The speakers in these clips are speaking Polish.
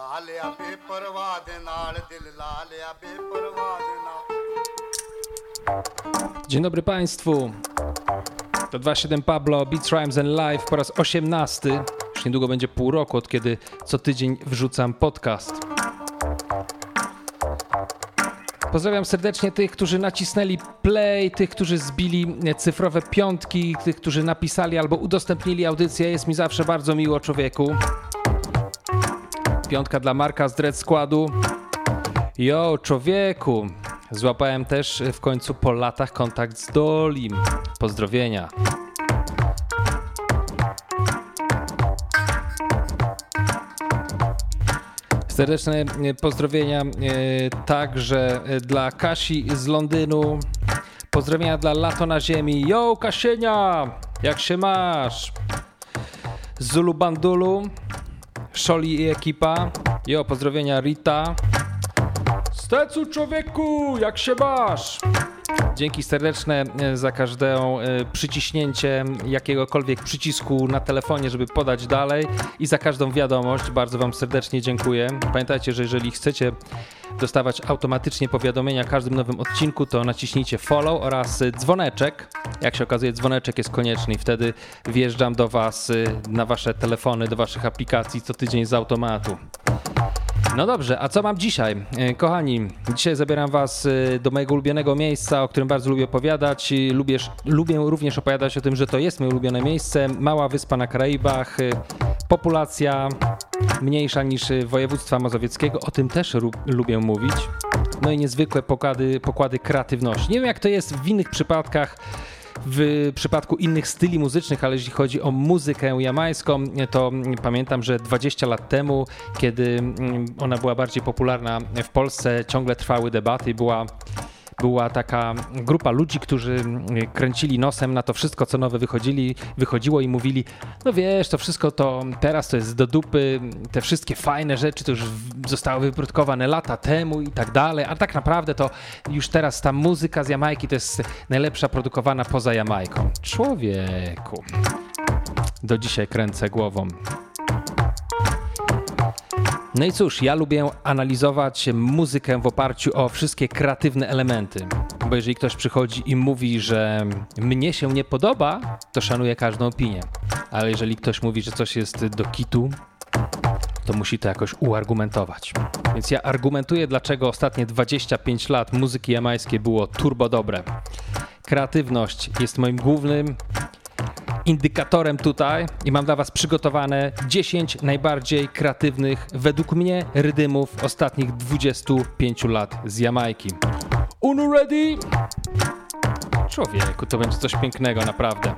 ਲਾ ਲਿਆ ਬੇਪਰਵਾਹ ਦੇ ਨਾਲ ਦਿਲ ਲਾ ਲਿਆ ਬੇਪਰਵਾਹ ਦੇ ਨਾਲ Dzień dobry Państwu. To 27 Pablo, Beats, Rhymes and Live po raz 18. Już niedługo będzie pół roku, od kiedy co tydzień wrzucam podcast. Pozdrawiam serdecznie tych, którzy nacisnęli play, tych, którzy zbili cyfrowe piątki, tych, którzy napisali albo udostępnili audycję. Jest mi zawsze bardzo miło, człowieku. Piątka dla Marka z Dread Składu. Jo, człowieku. Złapałem też w końcu po latach kontakt z Dolim. Pozdrowienia. Serdeczne pozdrowienia e, także dla Kasi z Londynu. Pozdrowienia dla Lato na Ziemi. Yo, Kasienia! Jak się masz? Zulu Bandulu, Szoli i ekipa. Jo, pozdrowienia Rita. Stecu człowieku, jak się masz? Dzięki serdeczne e, za każde przyciśnięcie jakiegokolwiek przycisku na telefonie, żeby podać dalej i za każdą wiadomość. Bardzo Wam serdecznie dziękuję. Pamiętajcie, że jeżeli chcecie dostawać automatycznie powiadomienia o każdym nowym odcinku, to naciśnijcie follow oraz dzwoneczek. Jak się okazuje, dzwoneczek jest konieczny i wtedy wjeżdżam do Was e, na Wasze telefony, do Waszych aplikacji co tydzień z automatu. No dobrze, a co mam dzisiaj? E, kochani, dzisiaj zabieram Was e, do mojego ulubionego miejsca, o którym bardzo lubię opowiadać. Lubię, lubię również opowiadać o tym, że to jest moje ulubione miejsce. Mała wyspa na Karaibach, e, populacja mniejsza niż województwa mazowieckiego. O tym też lubię mówić. No i niezwykłe pokłady, pokłady kreatywności. Nie wiem, jak to jest w innych przypadkach w przypadku innych styli muzycznych, ale jeśli chodzi o muzykę jamańską, to pamiętam, że 20 lat temu, kiedy mm, ona była bardziej popularna w Polsce, ciągle trwały debaty i była była taka grupa ludzi, którzy kręcili nosem na to wszystko, co nowe wychodzili, wychodziło i mówili, no wiesz, to wszystko to teraz to jest do dupy, te wszystkie fajne rzeczy to już zostały wyprodukowane lata temu i tak dalej, a tak naprawdę to już teraz ta muzyka z Jamajki to jest najlepsza produkowana poza Jamajką. Człowieku. Do dzisiaj kręcę głową. No i cóż, ja lubię analizować muzykę w oparciu o wszystkie kreatywne elementy. Bo jeżeli ktoś przychodzi i mówi, że mnie się nie podoba, to szanuję każdą opinię. Ale jeżeli ktoś mówi, że coś jest do kitu, to musi to jakoś uargumentować. Więc ja argumentuję, dlaczego ostatnie 25 lat muzyki jamańskiej było turbo dobre. Kreatywność jest moim głównym indykatorem tutaj i mam dla Was przygotowane 10 najbardziej kreatywnych, według mnie, rydymów ostatnich 25 lat z Jamajki. Unu ready? Człowieku, to będzie coś pięknego, naprawdę.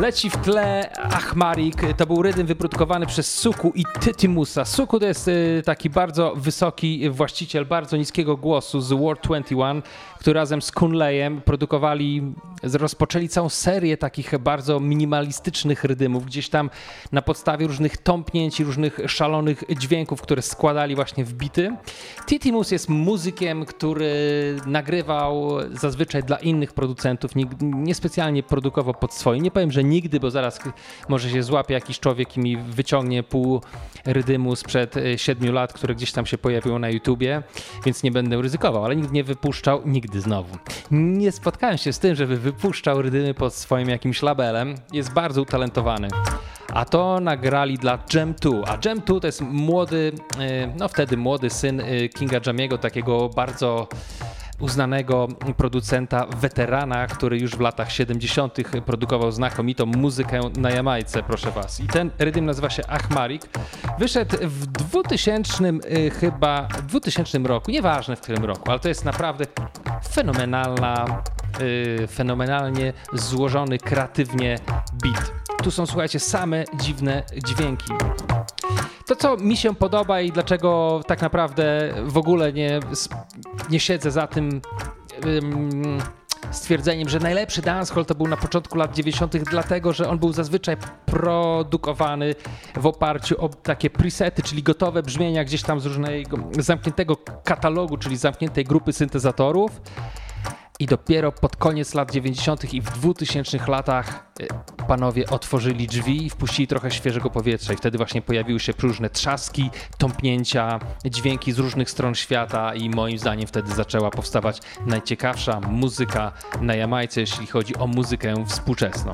Leci w tle Achmarik. To był rydym wyprodukowany przez Suku i Tytimusa. Suku to jest y, taki bardzo wysoki właściciel bardzo niskiego głosu z World 21, który razem z Kunleyem produkowali, rozpoczęli całą serię takich bardzo minimalistycznych rydymów, gdzieś tam na podstawie różnych tąpnięć i różnych szalonych dźwięków, które składali właśnie w bity. Titimus jest muzykiem, który nagrywał zazwyczaj dla innych producentów, niespecjalnie produkował pod swoje. Nie powiem, że nigdy, bo zaraz może się złapie jakiś człowiek i mi wyciągnie pół rydymu sprzed 7 e, lat, które gdzieś tam się pojawiło na YouTubie, więc nie będę ryzykował, ale nigdy nie wypuszczał, nigdy znowu. Nie spotkałem się z tym, żeby wypuszczał rydymy pod swoim jakimś labelem. Jest bardzo utalentowany a to nagrali dla Jam 2. A Jam 2 to jest młody, e, no wtedy młody syn e, Kinga Jamiego, takiego bardzo uznanego producenta, weterana, który już w latach 70. produkował znakomitą muzykę na Jamajce, proszę was. I ten rydym nazywa się Achmarik. Wyszedł w 2000 y, chyba, 2000 roku, nieważne w którym roku, ale to jest naprawdę fenomenalna, y, fenomenalnie złożony kreatywnie beat. Tu są, słuchajcie, same dziwne dźwięki. To, co mi się podoba i dlaczego tak naprawdę w ogóle nie, nie siedzę za tym stwierdzeniem, że najlepszy dancehall to był na początku lat 90., dlatego że on był zazwyczaj produkowany w oparciu o takie presety, czyli gotowe brzmienia gdzieś tam z różnego zamkniętego katalogu, czyli zamkniętej grupy syntezatorów I dopiero pod koniec lat 90. i w 2000 latach y, panowie otworzyli drzwi i wpuścili trochę świeżego powietrza. I wtedy właśnie pojawiły się różne trzaski, tąpnięcia, dźwięki z różnych stron świata. I moim zdaniem wtedy zaczęła powstawać najciekawsza muzyka na Jamajce, jeśli chodzi o muzykę współczesną.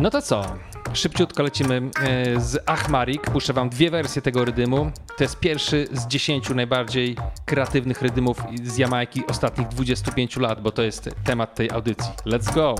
No to co? Szybciutko lecimy e, z Achmarik. Puszczę wam dwie wersje tego rydymu. To jest pierwszy z dziesięciu najbardziej kreatywnych rydymów z Jamajki ostatnich 25 lat, bo to jest temat tej audycji. Let's go!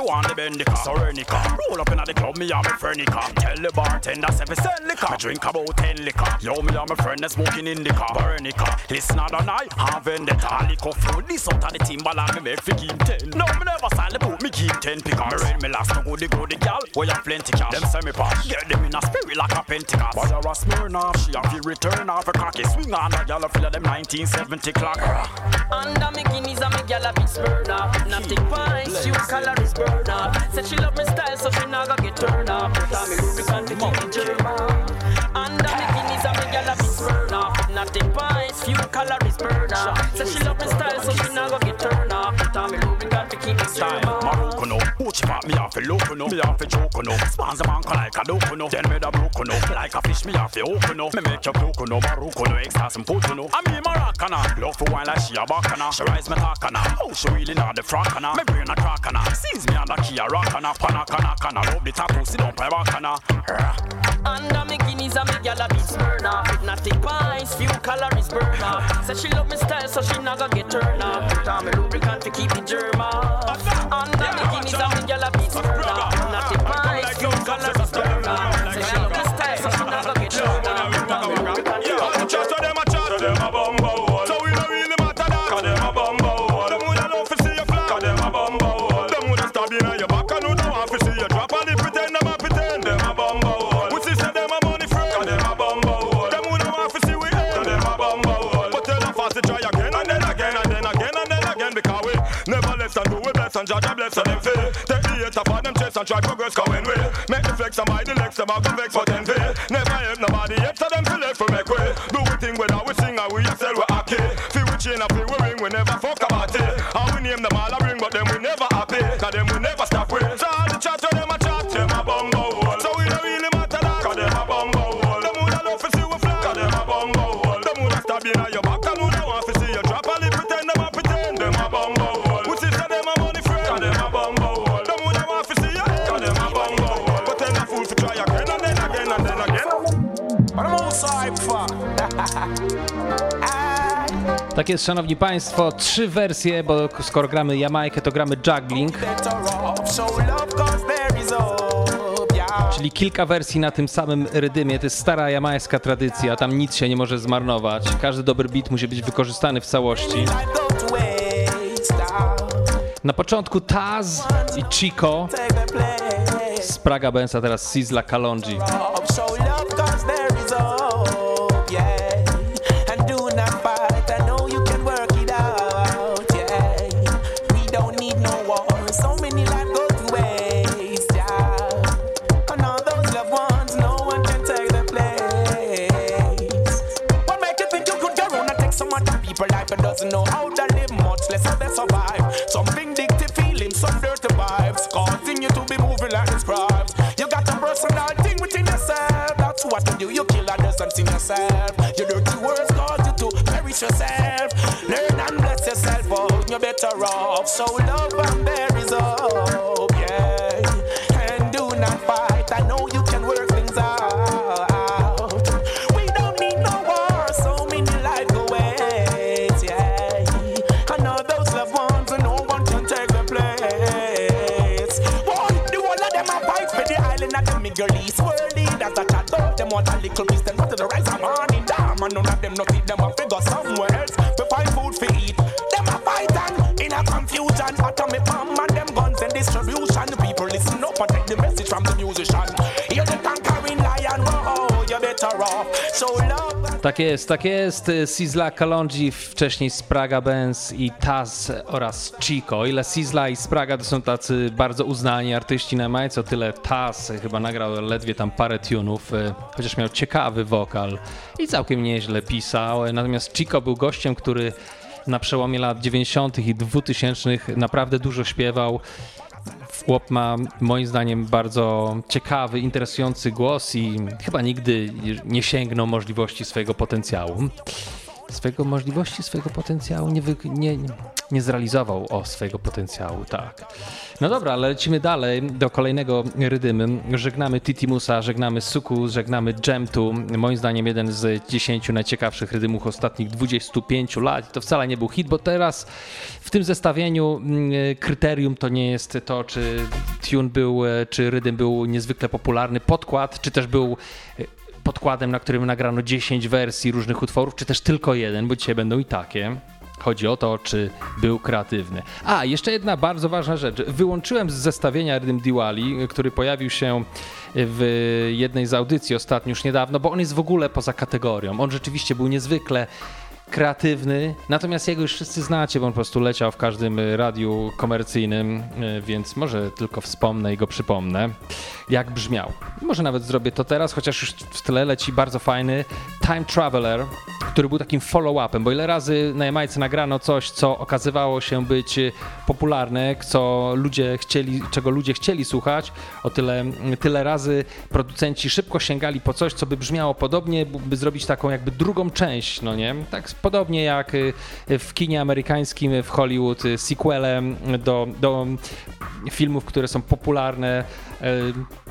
She want the Bendica. So Renica roll up inna the club. Me and my friendika. Tell the bartender say fi send liquor. Me drink about ten liquor. Yo me and my friend is smoking indica. Veronica listen other night have vendetta. Liquor flow this out of the Timberland me make fi keep ten. No me never sign the book. Me keep ten pickers. Me read me last no goody goody gal. Where you plenty cash. Them send me pass. Get them in a spirit like a Pentecost. But you're a Smirnoff. She have to return off a cocky. Swing on that gal. I feel them 1970 clock. Under me guineas and me gal a spurred up. Nothing pints, few calories burned up. Said she love me style, so she not gonna get turned up. Put on me lubricant to keep it German. Under me guineas and me gal a bit spurred up. Nothing pints, few calories burned up. Said she love me style, so she not gonna get turned up. Put on me lubricant to keep it style. German. No, pop me off a loco no, me off a joke no. Spans a man like a doco no, then me da broco no. Like a fish me off a open no, me make you broco no. Morocco no, extra some photo no. I mean Maracana, love for wine like she a bacana. She rise me talkana, oh she really not the frackana. Me brain a crackana, sees me and the key a rockana. Panacana cana, love the tattoo, sit down play bacana. Under me guineas and me gal a bit burn off With nothing pints, few calories burn off Said she love me style so she not gonna get turned off Put on me lubricant to keep it germ off Under and Jaja bless and them feel. The hate off them chest and try progress going way. Make the flex and buy the legs, them a go vex for them fail. Never help nobody yet, so them feel left for make jest, szanowni państwo, trzy wersje, bo skoro gramy Jamajkę, to gramy juggling, czyli kilka wersji na tym samym rydymie. To jest stara jamajska tradycja, tam nic się nie może zmarnować. Każdy dobry beat musi być wykorzystany w całości. Na początku Taz i Chico, z Praga Benza, teraz Sizzla Kalonji. Tak jest, tak jest. Sizzla Kalonji, wcześniej Spraga Benz i Taz oraz Chico. Ile Sizzla i Spraga to są tacy bardzo uznani artyści na Jamajce, o tyle Taz chyba nagrał ledwie tam parę tunów, e, chociaż miał ciekawy wokal i całkiem nieźle pisał. Natomiast Chico był gościem, który na przełomie lat 90. i 2000 naprawdę dużo śpiewał. Chłop ma moim zdaniem bardzo ciekawy, interesujący głos i chyba nigdy nie sięgnął możliwości swojego potencjału. Swojego możliwości, swojego potencjału nie, wy, nie, nie zrealizował o swojego potencjału, tak. No dobra, ale lecimy dalej do kolejnego rydymy. Żegnamy Titimusa, żegnamy Suku, żegnamy Jemtu. Moim zdaniem jeden z 10 najciekawszych rydymów ostatnich 25 lat. To wcale nie był hit, bo teraz w tym zestawieniu mm, kryterium to nie jest to, czy tune był, e, czy rydym był niezwykle popularny, podkład, czy też był e, podkładem, na którym nagrano 10 wersji różnych utworów, czy też tylko jeden, bo dzisiaj będą i takie. Chodzi o to, czy był kreatywny. A, jeszcze jedna bardzo ważna rzecz. Wyłączyłem z zestawienia Rhythm Diwali, który pojawił się w jednej z audycji ostatnio już niedawno, bo on jest w ogóle poza kategorią. On rzeczywiście był niezwykle kreatywny, natomiast jego już wszyscy znacie, bo on po prostu leciał w każdym radiu komercyjnym, e, więc może tylko wspomnę i go przypomnę, jak brzmiał. Może nawet zrobię to teraz, chociaż już w tle leci bardzo fajny Time Traveler, który był takim follow-upem, bo ile razy na Jamajce nagrano coś, co okazywało się być popularne, co ludzie chcieli, czego ludzie chcieli słuchać, o tyle, tyle razy producenci szybko sięgali po coś, co by brzmiało podobnie, by zrobić taką jakby drugą część, no nie? Tak podobnie jak y, w kinie amerykańskim, w Hollywood, y, sequelem do, do filmów, które są popularne, y,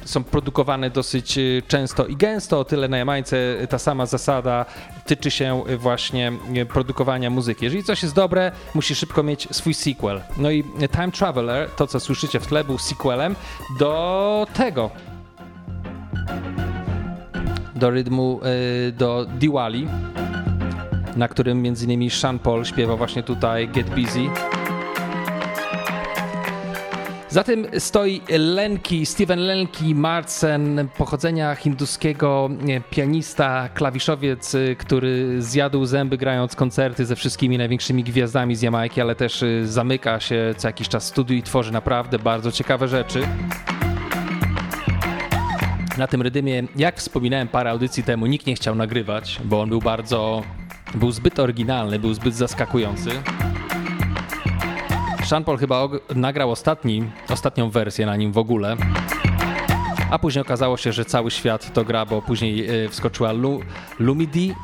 są produkowane dosyć często i gęsto, o tyle na Jamańce ta sama zasada tyczy się właśnie produkowania muzyki. Jeżeli coś jest dobre, musi szybko mieć swój sequel. No i Time Traveler, to co słyszycie w tle, był sequelem do tego. Do rytmu, do Diwali na którym m.in. Sean Paul śpiewa właśnie tutaj Get Busy. Za tym stoi Lenki, Steven Lenki Marcen, pochodzenia hinduskiego, pianista, klawiszowiec, który zjadł zęby grając koncerty ze wszystkimi największymi gwiazdami z Jamajki, ale też y, zamyka się co jakiś czas studiu i tworzy naprawdę bardzo ciekawe rzeczy. Na tym rydymie, jak wspominałem parę audycji temu, nikt nie chciał nagrywać, bo on był bardzo był zbyt oryginalny, był zbyt zaskakujący. Sean Paul chyba nagrał ostatni, ostatnią wersję na nim w ogóle. A później okazało się, że cały świat to gra, bo później e, wskoczyła Lu Lumidi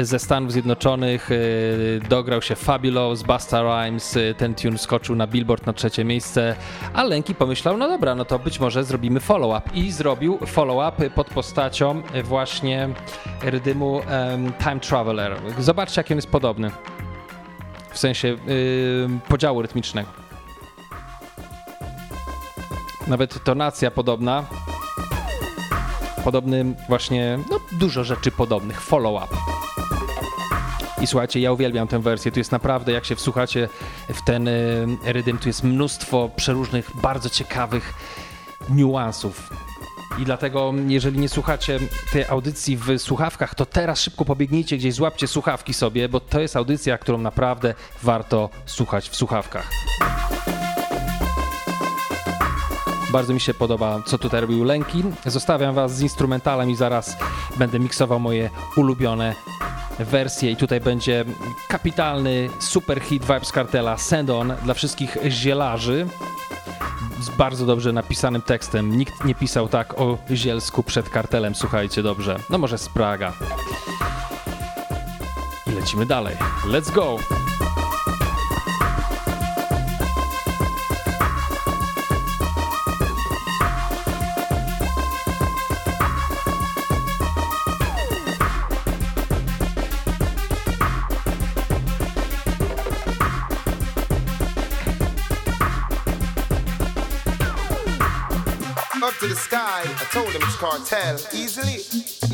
ze Stanów Zjednoczonych, e, dograł się Fabulous, Busta Rhymes, e, ten tune skoczył na Billboard na trzecie miejsce, a Lenki pomyślał, no dobra, no to być może zrobimy follow-up i zrobił follow-up pod postacią właśnie rydymu um, Time Traveler. Zobaczcie, jak on jest podobny. W sensie yy, podziału rytmicznego. Nawet tonacja podobna. Podobny właśnie, no dużo rzeczy podobnych, follow-up. I słuchajcie, ja uwielbiam tę wersję. Tu jest naprawdę, jak się wsłuchacie w ten y, rydym, tu jest mnóstwo przeróżnych, bardzo ciekawych niuansów. I dlatego, jeżeli nie słuchacie tej audycji w słuchawkach, to teraz szybko pobiegnijcie gdzieś, złapcie słuchawki sobie, bo to jest audycja, którą naprawdę warto słuchać w słuchawkach. Bardzo mi się podoba, co tutaj robił Lenki. Zostawiam Was z instrumentalem i zaraz będę miksował moje ulubione wersje i tutaj będzie kapitalny super hit Vibes Cartela Send On dla wszystkich zielarzy z bardzo dobrze napisanym tekstem. Nikt nie pisał tak o zielsku przed kartelem, słuchajcie dobrze. No może z Praga. I lecimy dalej. Let's go! I it's cartel. Easily,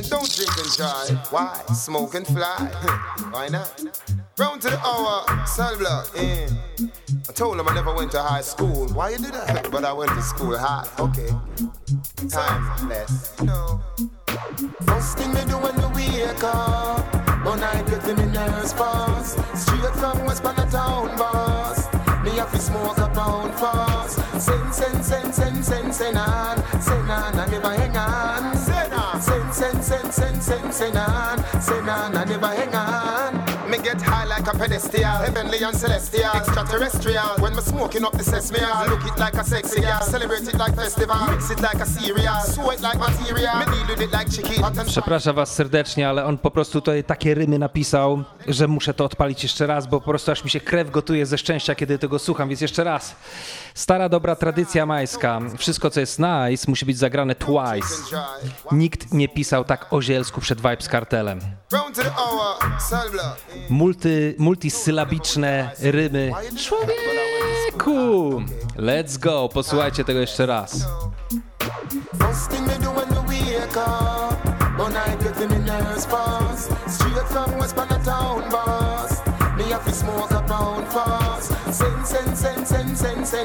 Don't drink and drive. Why? Smoke and fly. Why not? Round to the hour, cell block in. I told him I never went to high school. Why you do that? But I went to school high. Okay. Time less. You. First thing me do when me wake up. One night get in the nurse pass. Straight from West town boss. Me have to smoke a pound fast. Send, send, send, send, send, send on. Send on and never Send, send, send, send, send, on. Send on and never hang on. Get high like a pedestal, heavenly and celestial, extraterrestrial. When me smoking up the sesame, look it like a sexy girl, celebrate it like festival, mix it like a cereal, sew it like material. Me deal with it like chicken, Przepraszam was serdecznie, ale on po prostu tutaj takie rymy napisał, że muszę to odpalić jeszcze raz, bo po prostu aż mi się krew gotuje ze szczęścia, kiedy tego słucham, więc jeszcze raz. Stara dobra tradycja majska. Wszystko co jest nice musi być zagrane twice. Nikt nie pisał tak o zielsku przed Vibes Kartelem. Multi, multisylabiczne rymy. Człowieku! Let's go, posłuchajcie tego jeszcze raz. First thing me do when me wake up When I get in nurse pass Straight from West town boss Me have to smoke a pound fast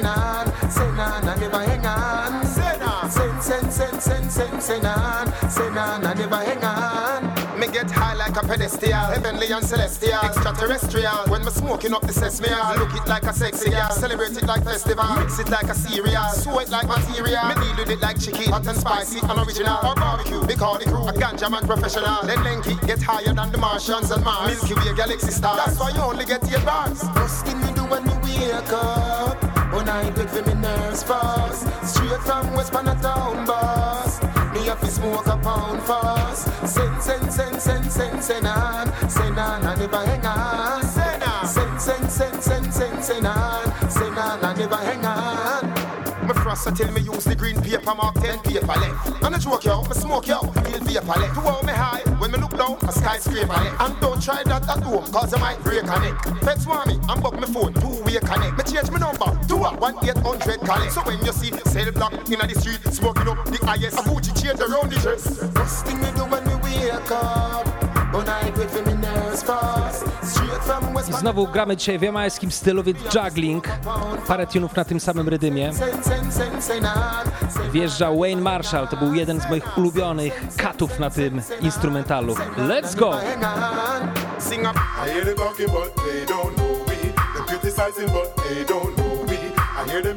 on on never hang on on send, send, send, send, send on Send on and never hang on me get high like a pedestal, heavenly and celestial, extraterrestrial. When me smoking up the sesame, look it like a sexy girl, celebrate it like festival, mix it like a cereal, sew it like material. Me deal with it like chicken, hot and spicy and original. Or barbecue, they call the crew a ganja man professional. Then Lenky get higher than the Martians and Mars. Milky Way galaxy stars. That's why you only get eight bars. First thing me do when me wake up, when I get for me nerves fast, straight from West town boss. Me have to smoke a pound fast. Send, send, send, send, send, send on. Send on and never hang on. My frost tell me use the green paper mark 10 paper left. And I joke yo, me smoke yo, feel vapor left. To hold me high, when me look down, a skyscraper left. And don't try that at home, cause I might break a neck. Want me, and bug me phone, two-way connect. Me change my number, to a 1-800 collect. So when you see cell block in the street, smoking up the highest, a Gucci change around the dress. First thing me do when me wake up, I znowu gramy dzisiaj w jamańskim stylu, więc juggling. Parę tunów na tym samym rydymie. Wjeżdża Wayne Marshall, to był jeden z moich ulubionych katów na tym instrumentalu. Let's go! I hear them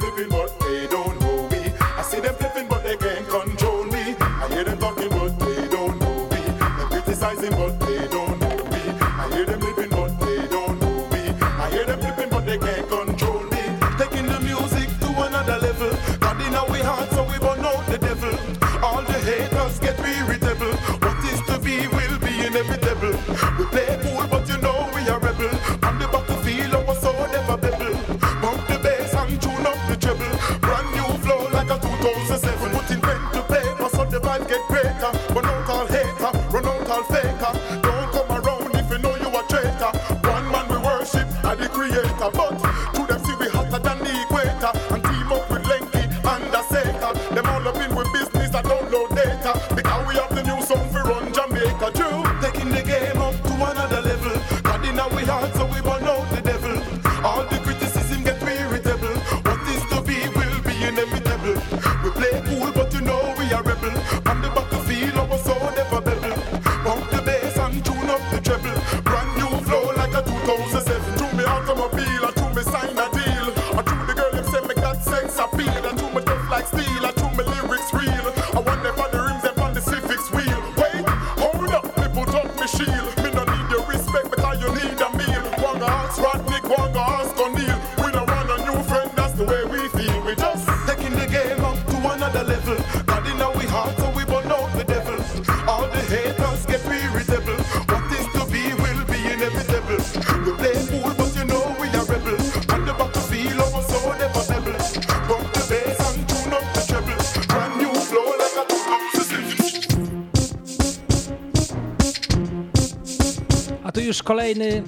kolejny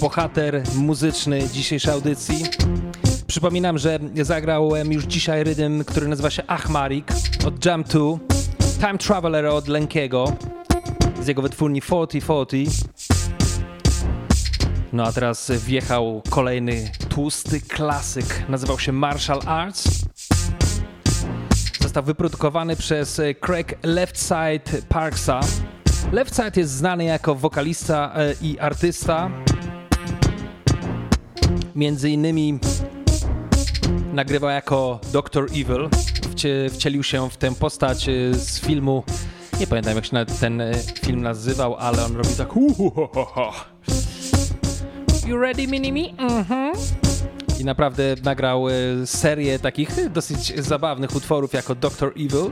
bohater muzyczny dzisiejszej audycji. Przypominam, że zagrałem już dzisiaj rydym, który nazywa się Achmarik od Jam 2. Time Traveler od Lenkiego z jego wytwórni 4040. No a teraz wjechał kolejny tłusty klasyk. Nazywał się Martial Arts. Został wyprodukowany przez Craig Leftside Parksa. Leftside jest znany jako wokalista e, i artysta. Między innymi nagrywał jako Dr. Evil. Wcie, wcielił się w tę postać e, z filmu. Nie pamiętam jak się ten e, film nazywał, ale on robi tak. You ready, mini-me? Mhm. I naprawdę nagrał serię takich dosyć zabawnych utworów jako Dr. Evil,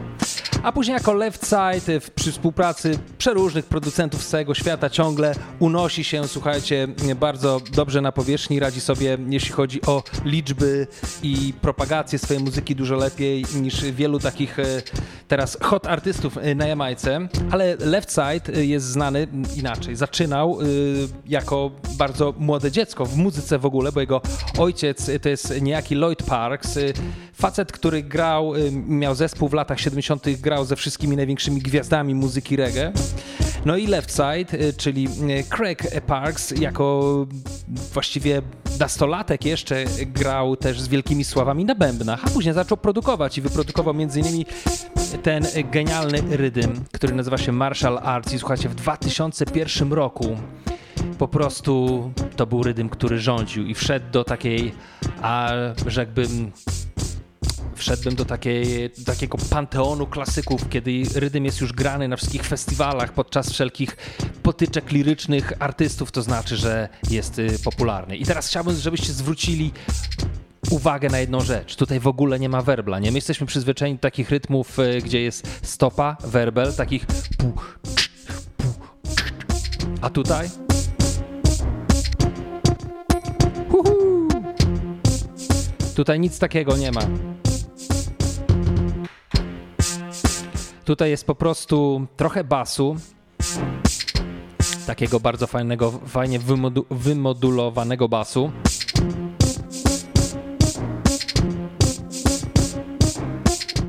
a później jako Left Side e, przy współpracy przeróżnych producentów z całego świata ciągle unosi się, słuchajcie, bardzo dobrze na powierzchni, radzi sobie, jeśli chodzi o liczby i propagację swojej muzyki dużo lepiej niż wielu takich teraz hot artystów na Jamajce, ale Left Side jest znany inaczej. Zaczynał jako bardzo młode dziecko w muzyce w ogóle, bo jego ojciec to jest niejaki Lloyd Parks, facet, który grał, miał zespół w latach 70., grał ze wszystkimi największymi gwiazdami muzyki reggae. No i Left Side, czyli Craig Parks, jako właściwie nastolatek jeszcze grał też z wielkimi sławami na bębnach, a później zaczął produkować i wyprodukował m.in. ten genialny rydym, który nazywa się Martial Arts i słuchajcie, w 2001 roku po prostu to był rydym, który rządził i wszedł do takiej, a rzekłbym, wszedłbym do, takiej, do takiego panteonu klasyków, kiedy rydym jest już grany na wszystkich festiwalach podczas wszelkich potyczek lirycznych artystów, to znaczy, że jest y, popularny. I teraz chciałbym, żebyście zwrócili uwagę na jedną rzecz. Tutaj w ogóle nie ma werbla, nie? My jesteśmy przyzwyczajeni do takich rytmów, y, gdzie jest stopa, werbel, takich a tutaj. Tutaj nic takiego nie ma. Tutaj jest po prostu trochę basu. Takiego bardzo fajnego, fajnie wymodu wymodulowanego basu.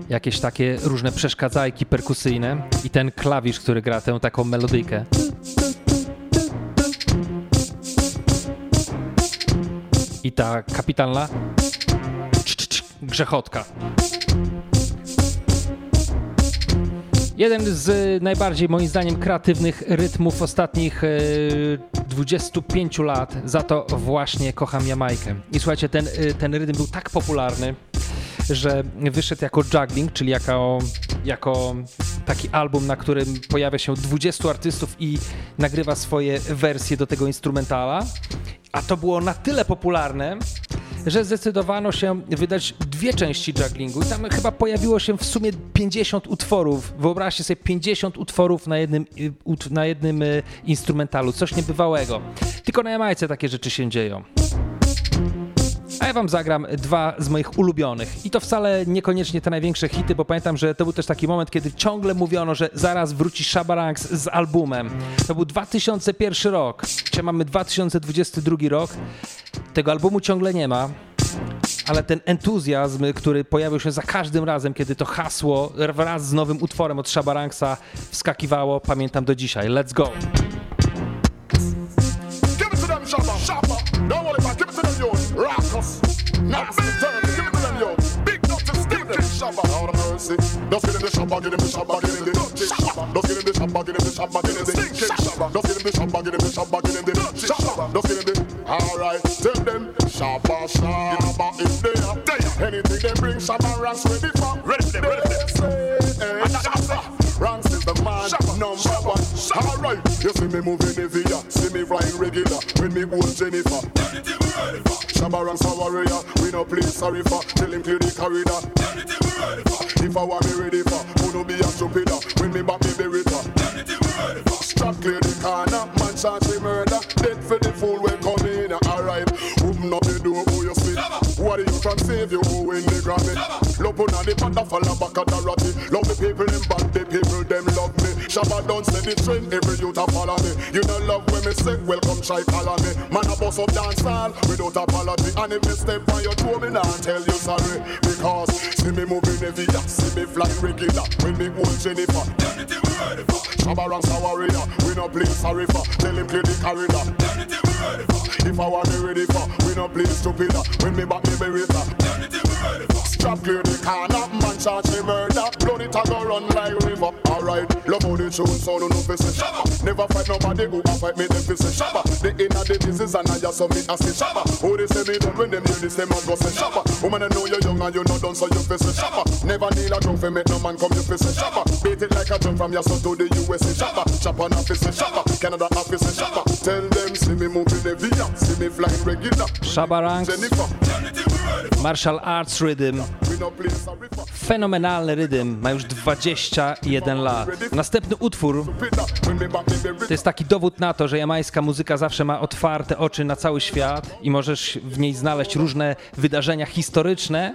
Jakieś takie różne przeszkadzajki perkusyjne i ten klawisz, który gra tę taką melodyjkę. i ta kapitalna grzechotka. Jeden z najbardziej moim zdaniem kreatywnych rytmów ostatnich 25 lat. Za to właśnie kocham Jamajkę. I słuchajcie, ten, ten rytm był tak popularny, że wyszedł jako juggling, czyli jako, jako taki album, na którym pojawia się 20 artystów i nagrywa swoje wersje do tego instrumentala. A to było na tyle popularne, że zdecydowano się wydać dwie części jugglingu i tam chyba pojawiło się w sumie 50 utworów. Wyobraźcie sobie 50 utworów na jednym, na jednym e, instrumentalu, coś niebywałego. Tylko na Jamajce takie rzeczy się dzieją. A ja wam zagram dwa z moich ulubionych. I to wcale niekoniecznie te największe hity, bo pamiętam, że to był też taki moment, kiedy ciągle mówiono, że zaraz wróci Shabarangs z albumem. To był 2001 rok. Dzisiaj mamy 2022 rok. Tego albumu ciągle nie ma. Ale ten entuzjazm, który pojawił się za każdym razem, kiedy to hasło wraz z nowym utworem od Shabarangsa wskakiwało, pamiętam do dzisiaj. Let's go! Nasty turn. Give it to them, yo. Big nuts and King Shabba. Out of mercy. Just get in the Shabba, get in the Shabba, get in the dirty Shabba. Just get in the Shabba, get in the Shabba, get in the stinking Shabba. Just get in the Shabba, get in the Shabba, get in the dirty Shabba. Just get in the. Alright, tell them Shabba, Shabba is there. Anything they bring, Shabba ranks ready for. Ready for them, ready for them. Ranks is the man number one. Alright, you see me moving heavy, see me flying regular. When me hold Jennifer, Shabba ranks a warrior. We no play sorry for. Tell him clear the corridor. If I want me ready for, who no be a stupid When me back me berita. Strap clear the corner, man charge me murder. Dead for the fool when come in. Alright, open up the door, who you see? What you from save you win the Grammy? Love on the panda fall back at the. Love the people them bad, the people them love. Shabba don't set the trend, every youth a follow me. You know love when me say, welcome try follow me. Man a boss up dance hall without apology. And if me step on your toe, me nah tell you sorry. Because see me moving every year, see me fly regular. When me hold Jennifer. Shabba ranks a warrior, we no play sorry for. Tell him clear the corridor. If I want me ready for, we no play stupid. When me back me beretta. Anything we ready for. Strap clear the corner, man charge me murder. Blood it a go run like river. Alright, love how the tune sound no fi say shabba. Never fight nobody go and fight me them fi say shabba. The inner the business and I just submit as say shabba. Who they say me done when them hear this them a go say shabba. Woman I know you young and you not done so you fi say shabba. Never kneel a drum fi make no man come you fi say shabba. Beat it like a drum from your son to the USA shabba. Chop on a fi say shabba. Canada a fi say shabba. Tell them see me moving every year, see me flying regular. Shabba ranks. Martial Arts Rhythm. No. Fenomenalny rydym, ma już 21 lat. Następny utwór to jest taki dowód na to, że jamańska muzyka zawsze ma otwarte oczy na cały świat i możesz w niej znaleźć różne wydarzenia historyczne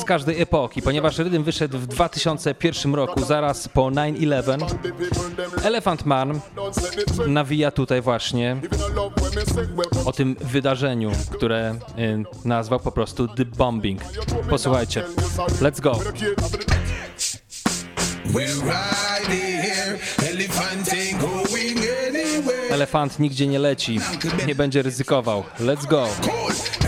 z każdej epoki, ponieważ rydym wyszedł w 2001 roku, zaraz po 9-11. The people them Elephant Man nawija tutaj właśnie o tym wydarzeniu, które y, nazwał po prostu The Bombing. Posłuchajcie. Let's go. Elefant nigdzie nie leci, nie będzie ryzykował. Let's go.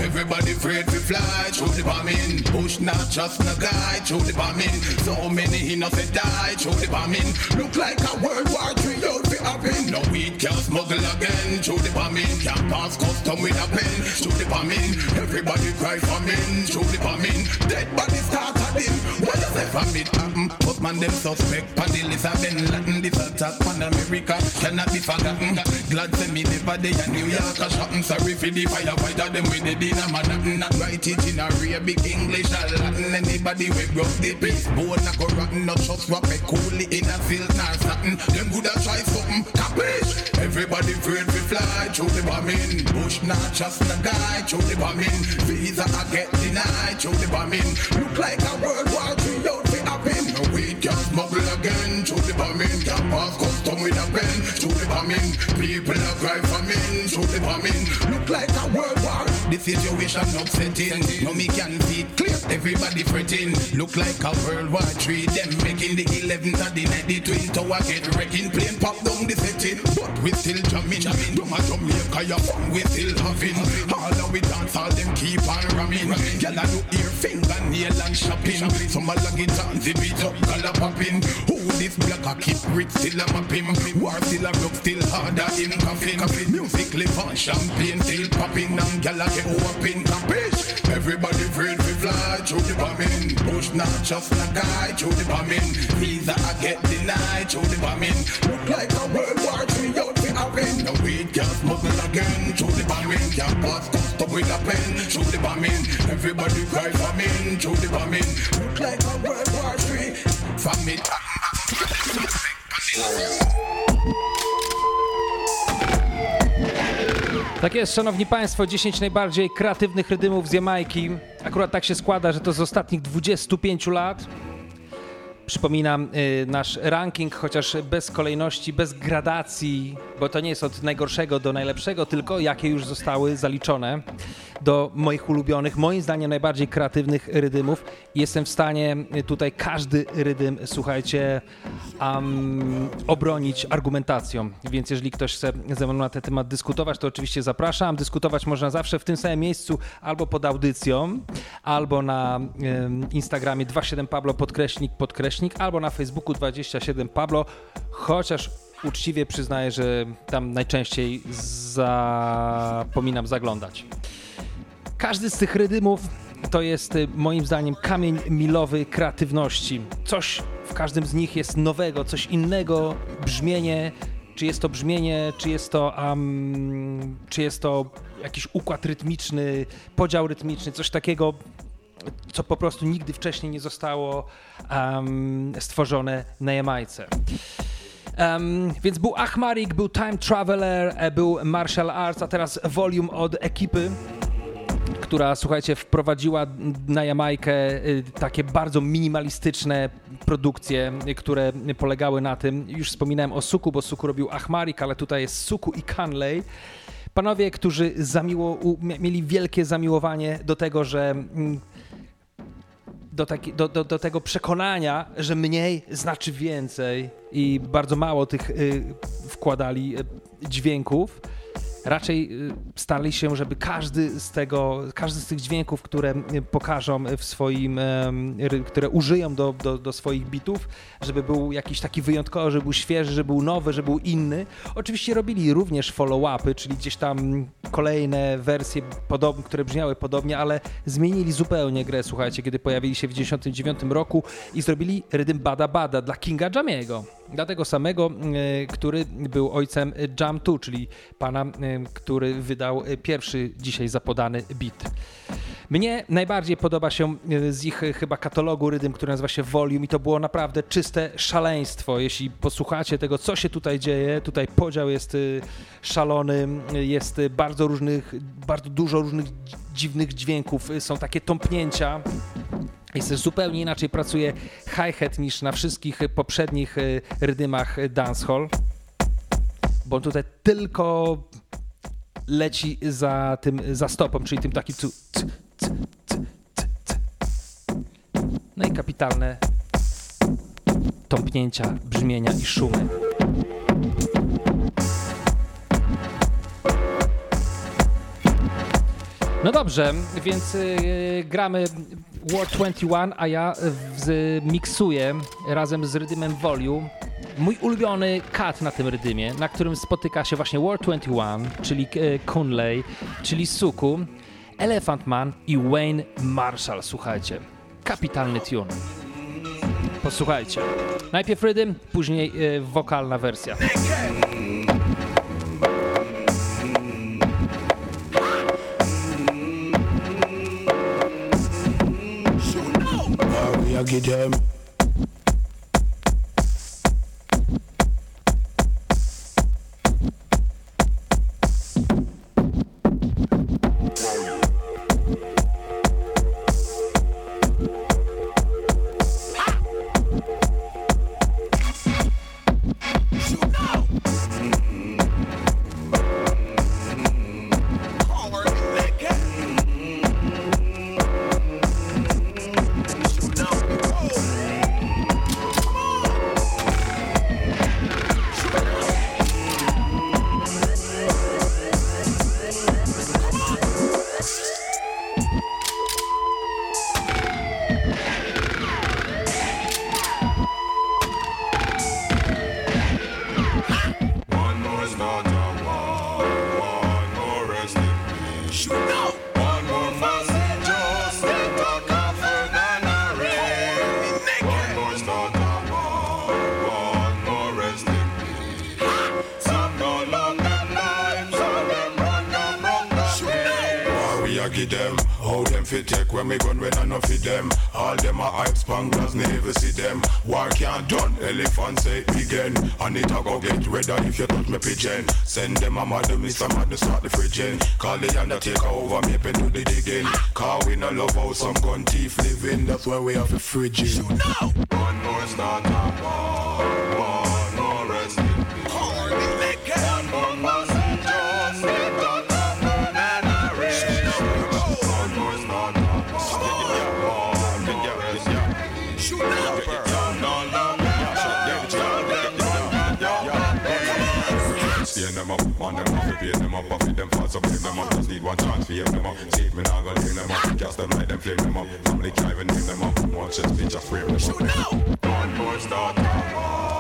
Everybody afraid to fly through the bombing. Push not just no guy through the bombing. So many innocent die through the bombing. Look like a World War III happen. No weed can smuggle again through the bombing. Can't pass custom with a pen through the bombing. Everybody cry famine through the bombing. Dead body start him. What you say famine happen? But man them suspect. Pan Ben Latin. This attack on America cannot be forgotten. Glad say me never day a New York a shopping. Sorry for the firefighter them with the dinner man. Not write it in a real big English or Latin. Anybody we broke the peace. Bone a go rotten. Not just swap it coolly in a field nor satin. Them good a try something. Capish? Everybody afraid to fly through the bombing. Bush not just a guy through the bombing. Visa I get denied through the bombing. Look like a World War III out fi happen. No weed can smuggle again through the bombing. Can pass custom with a pen through the bombing. People are cry famine through the bombing. Look like a World War. The situation upsetting. No me can see it clear. Everybody fretting. Look like a World War III. Them making the 11th and the night. The twin tower get wrecking. Plane pop down the setting. But we still jamming. Jamming. Do my Jamaica, your fun we still having. All of we dance, all them keep on ramming. Gyal a do ear, fingernail and shopping. Some a log it on, zip it up, color popping. Who this black a keep rich, still a mapping. War still a rock, still harder in coffin. Music live on, champagne still popping. And gyal a get whopping, capish. Everybody afraid to fly through the bombing. Push not just a guy through the bombing. Visa I get denied through the bombing. Look like a World War III out fi happen. No weed can smuggle again through the bombing. Can't pass custom with a pen through the bombing. Everybody cry famine through the bombing. Look like a World War III famine. Tak jest, szanowni państwo, 10 najbardziej kreatywnych rydymów z Jamajki. Akurat tak się składa, że to z ostatnich 25 lat. Przypominam y, nasz ranking, chociaż bez kolejności, bez gradacji, bo to nie jest od najgorszego do najlepszego, tylko jakie już zostały zaliczone do moich ulubionych, moim zdaniem najbardziej kreatywnych rydymów. Jestem w stanie tutaj każdy rydym, słuchajcie, um, obronić argumentacją. Więc jeżeli ktoś chce ze mną na ten temat dyskutować, to oczywiście zapraszam. Dyskutować można zawsze w tym samym miejscu, albo pod audycją, albo na ym, Instagramie 27pablo podkreśnik podkreśnik, albo na Facebooku 27pablo, chociaż uczciwie przyznaję, że tam najczęściej zapominam zaglądać. Każdy z tych rydymów to jest y, moim zdaniem kamień milowy kreatywności. Coś w każdym z nich jest nowego, coś innego, brzmienie, czy jest to brzmienie, czy jest to, um, czy jest to jakiś układ rytmiczny, podział rytmiczny, coś takiego, co po prostu nigdy wcześniej nie zostało um, stworzone na Jamajce. Um, więc był Achmarik, był Time Traveler, e, był Martial Arts, a teraz Volume od ekipy która, słuchajcie, wprowadziła na Jamajkę y, takie bardzo minimalistyczne produkcje, y, które polegały na tym, już wspominałem o Suku, bo Suku robił Achmarik, ale tutaj jest Suku i Canley. Panowie, którzy zamiło, mieli wielkie zamiłowanie do tego, że mm, do, taki, do, do, do tego przekonania, że mniej znaczy więcej i bardzo mało tych y, wkładali y, dźwięków. Raczej y, starali się, żeby każdy z tego, każdy z tych dźwięków, które y, pokażą w swoim, które użyją do, do, do swoich bitów, żeby był jakiś taki wyjątkowy, żeby był świeży, żeby był nowy, żeby był inny. Oczywiście robili również follow-upy, czyli gdzieś tam kolejne wersje, podobne, które brzmiały podobnie, ale zmienili zupełnie grę, słuchajcie, kiedy pojawili się w 1999 roku i zrobili rytm Bada Bada dla Kinga Jamiego. Dla tego samego, e, który był ojcem Jam 2, czyli pana, e, który wydał e, pierwszy dzisiaj zapodany beat. Mnie najbardziej podoba się z ich chyba katalogu rydym, który nazywa się Volume i to było naprawdę czyste szaleństwo. Jeśli posłuchacie tego, co się tutaj dzieje, tutaj podział jest szalony, jest bardzo różnych, bardzo dużo różnych dzi- dziwnych dźwięków, są takie tąpnięcia. Jest zupełnie inaczej pracuje hi-hat niż na wszystkich poprzednich e, rydymach dancehall, bo tutaj tylko leci za tym, za stopą, czyli tym takim c, c, c, c. No i kapitalne tąpnięcia, brzmienia i szumy. No dobrze, więc y, gramy War 21, a ja miksuję razem z rydymem Volume mój ulubiony cut na tym rydymie, na którym spotyka się właśnie War 21, czyli e, Kunley, czyli Suku, Elephant Man i Wayne Marshall. Słuchajcie, kapitalny tune. Posłuchajcie. Najpierw rydym, później e, wokalna wersja. Give them? Just one chance to them up. Save me now, go lame them up. Cast them like them, flame them up. Family driving, name them up. Watch this bitch, just frame them up. More start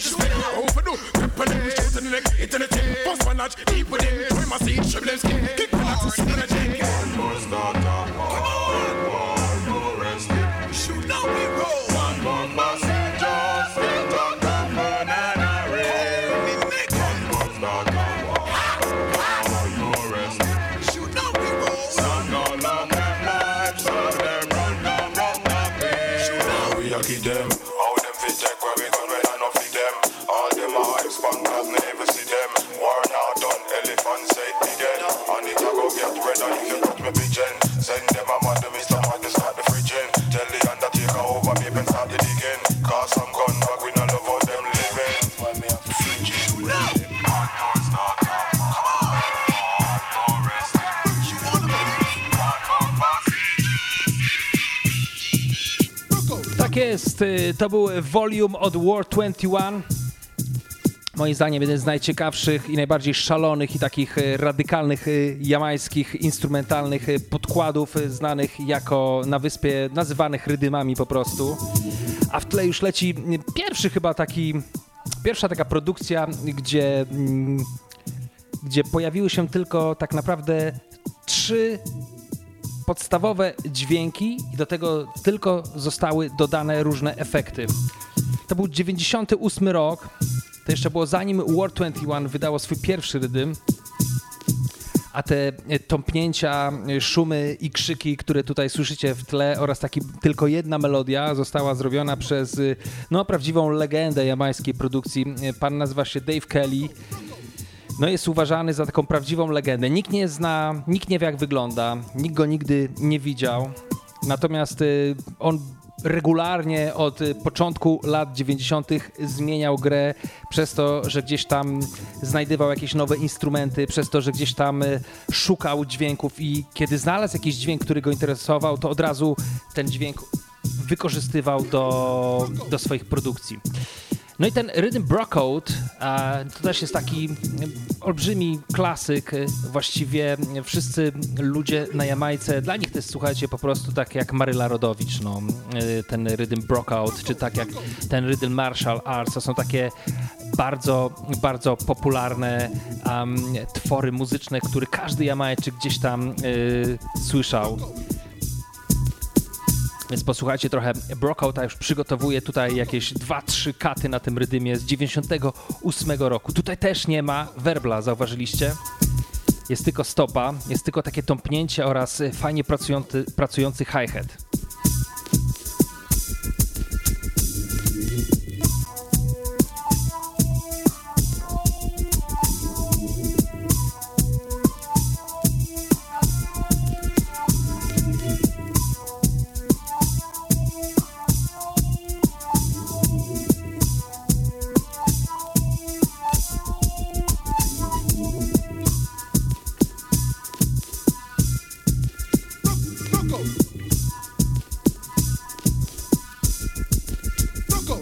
the ball beginning to spin. Overdo, grip and then shoot in the neck, hit in the chin. First one notch, deep within. Try my seat, shrivel them skin. Kick y, to był Volume od War 21. Moim zdaniem jeden z najciekawszych i najbardziej szalonych i takich y, radykalnych y, jamańskich instrumentalnych podkładów znanych jako na wyspie nazywanych rydymami po prostu. A w tle już leci pierwszy chyba taki, pierwsza taka produkcja, gdzie, mm, gdzie pojawiły się tylko tak naprawdę trzy podstawowe dźwięki i do tego tylko zostały dodane różne efekty. To był 98 rok. To jeszcze było zanim War 21 wydało swój pierwszy rydym. A te e, tąpnięcia, e, szumy i krzyki, które tutaj słyszycie w tle oraz taki tylko jedna melodia została zrobiona przez y, no, prawdziwą legendę jamańskiej produkcji. E, Pan nazywa się Dave Kelly no jest uważany za taką prawdziwą legendę. Nikt nie zna, nikt nie wie jak wygląda, nikt go nigdy nie widział. Natomiast y, on regularnie od początku lat 90. zmieniał grę przez to, że gdzieś tam znajdywał jakieś nowe instrumenty, przez to, że gdzieś tam y, szukał dźwięków i kiedy znalazł jakiś dźwięk, który go interesował, to od razu ten dźwięk wykorzystywał do, do swoich produkcji. No i ten Rhythm Brocode a, to też jest taki olbrzymi klasyk. Właściwie wszyscy ludzie na Jamajce, dla nich to jest, słuchajcie, po prostu tak jak Maryla Rodowicz, no, ten Rhythm Brocode, czy tak jak ten Rhythm Martial Arts, to są takie bardzo, bardzo popularne um, twory muzyczne, które każdy Jamajczyk gdzieś tam y, słyszał. Więc posłuchajcie trochę Brockouta, już przygotowuje tutaj jakieś 2-3 katy na tym rydymie z 98 roku. Tutaj też nie ma werbla, zauważyliście? Jest tylko stopa, jest tylko takie tąpnięcie oraz fajnie pracujący, pracujący hi-hat.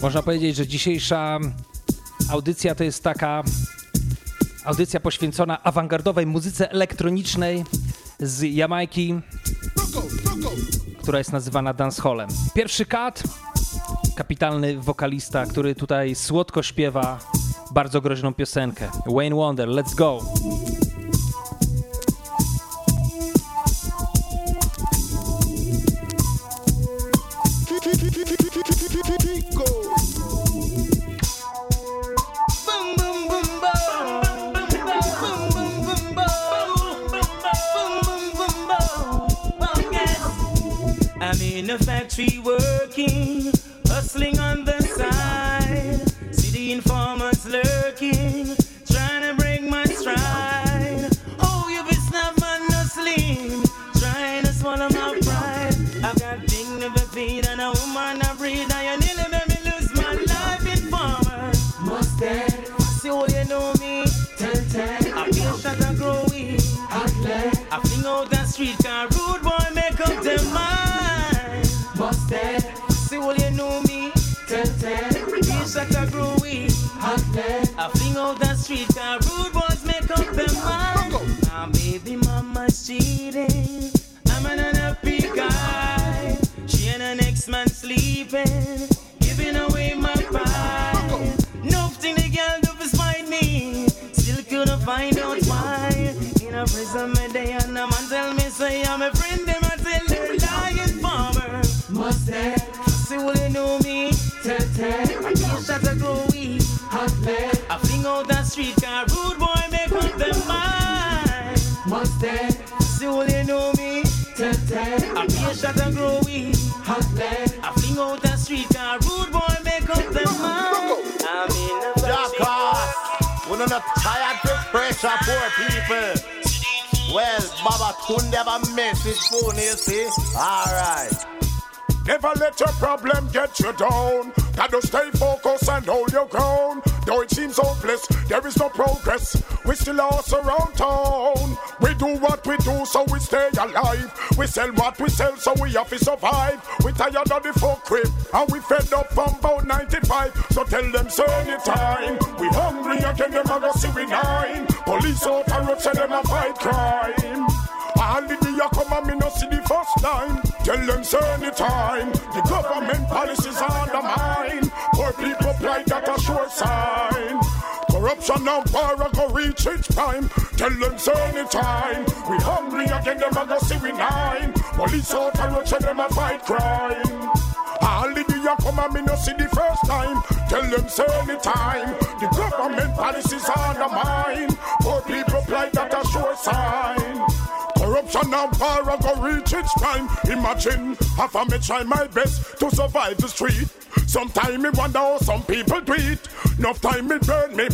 Można powiedzieć, że dzisiejsza audycja to jest taka audycja poświęcona awangardowej muzyce elektronicznej z Jamajki, która jest nazywana dancehallem. Pierwszy kat, kapitalny wokalista, który tutaj słodko śpiewa bardzo groźną piosenkę. Wayne Wonder, let's go! Still are around town. We do what we do so we stay alive. We sell what we sell so we have to survive. We tired of the fuck crib and we fed up from about 95. So tell them so anytime. We hungry again, them a go see we nine. Police out and road say them a fight crime. All the day you come and me no see the first time. Tell them say anytime. The government policies undermine. Poor people plight that a sure sign. Corruption and power go reach its prime. Tell them say anytime. We hungry again, them a go see we nine. Police out and say them a fight crime. All the day come and me no see the first time. Tell them say anytime. The government policies undermine. Poor people plight that a sure sign. Corruption and power go reach its prime. Imagine half a me try my best to survive the street. Sometime me wonder how some people do it. Enough time me burn me.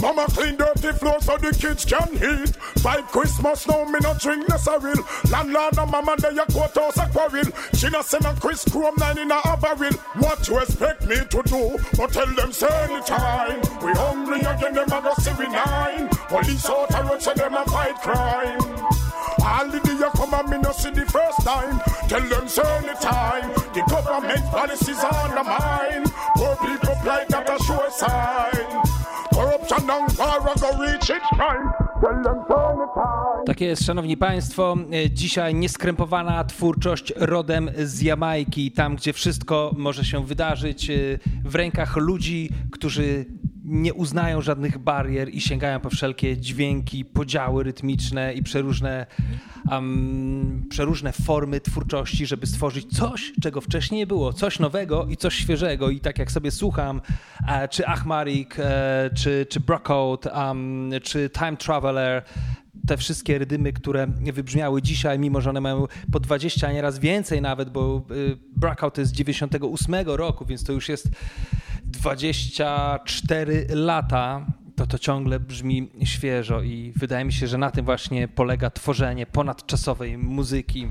Mama clean dirty floor so the kids can eat. Five Christmas now me no drink necessary. Landlord and mama they a courthouse a quarrel. She no send a Chris Chrome nine in a barrel. What you expect me to do? But tell them say anytime. We hungry again them a go see we nine. Police out a road say them a fight crime. All the day you come and me no see the first time. Tell them say anytime. The government policies undermine. Poor people a sure sign. Corruption go reach its prime. Tak jest, szanowni państwo. E, Dzisiaj nieskrępowana twórczość rodem z Jamajki, tam gdzie wszystko może się wydarzyć e, w rękach ludzi, którzy nie uznają żadnych barier i sięgają po wszelkie dźwięki, podziały rytmiczne i przeróżne, um, przeróżne formy twórczości, żeby stworzyć coś, czego wcześniej nie było, coś nowego i coś świeżego. I tak jak sobie słucham, e, czy Achmarik, e, czy, czy Brockout, um, czy Time Traveler, te wszystkie rydymy, które wybrzmiały dzisiaj, mimo że one mają po 20, a nieraz więcej nawet, bo y, Brockout jest z 98 roku, więc to już jest 24 lata, to to ciągle brzmi świeżo i wydaje mi się, że na tym właśnie polega tworzenie ponadczasowej muzyki.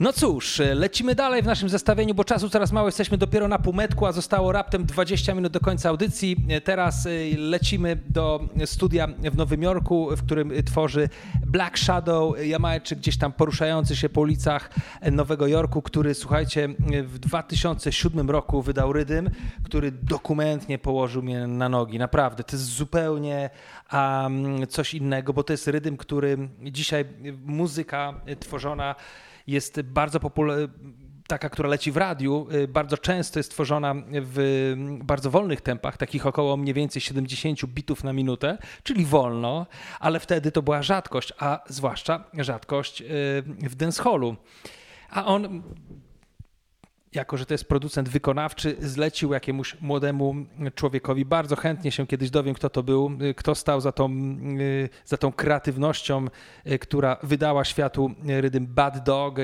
No cóż, lecimy dalej w naszym zestawieniu, bo czasu coraz mało, jesteśmy dopiero na półmetku, a zostało raptem 20 minut do końca audycji. Teraz y, lecimy do studia w Nowym Jorku, w którym tworzy Black Shadow, Jamajczyk gdzieś tam poruszający się po ulicach Nowego Jorku, który słuchajcie, w 2007 roku wydał rydym, który dokumentnie położył mnie na nogi. Naprawdę, to jest zupełnie um, coś innego, bo to jest rydym, który dzisiaj muzyka tworzona jest bardzo popularna taka, która leci w radiu, y, bardzo często jest tworzona w bardzo wolnych tempach, takich około mniej więcej 70 bitów na minutę, czyli wolno, ale wtedy to była rzadkość, a zwłaszcza rzadkość y, w dancehallu. A on jako że to jest producent wykonawczy, zlecił jakiemuś młodemu człowiekowi. Bardzo chętnie się kiedyś dowiem, kto to był, kto stał za tą, za tą kreatywnością, która wydała światu rydym Bad Dog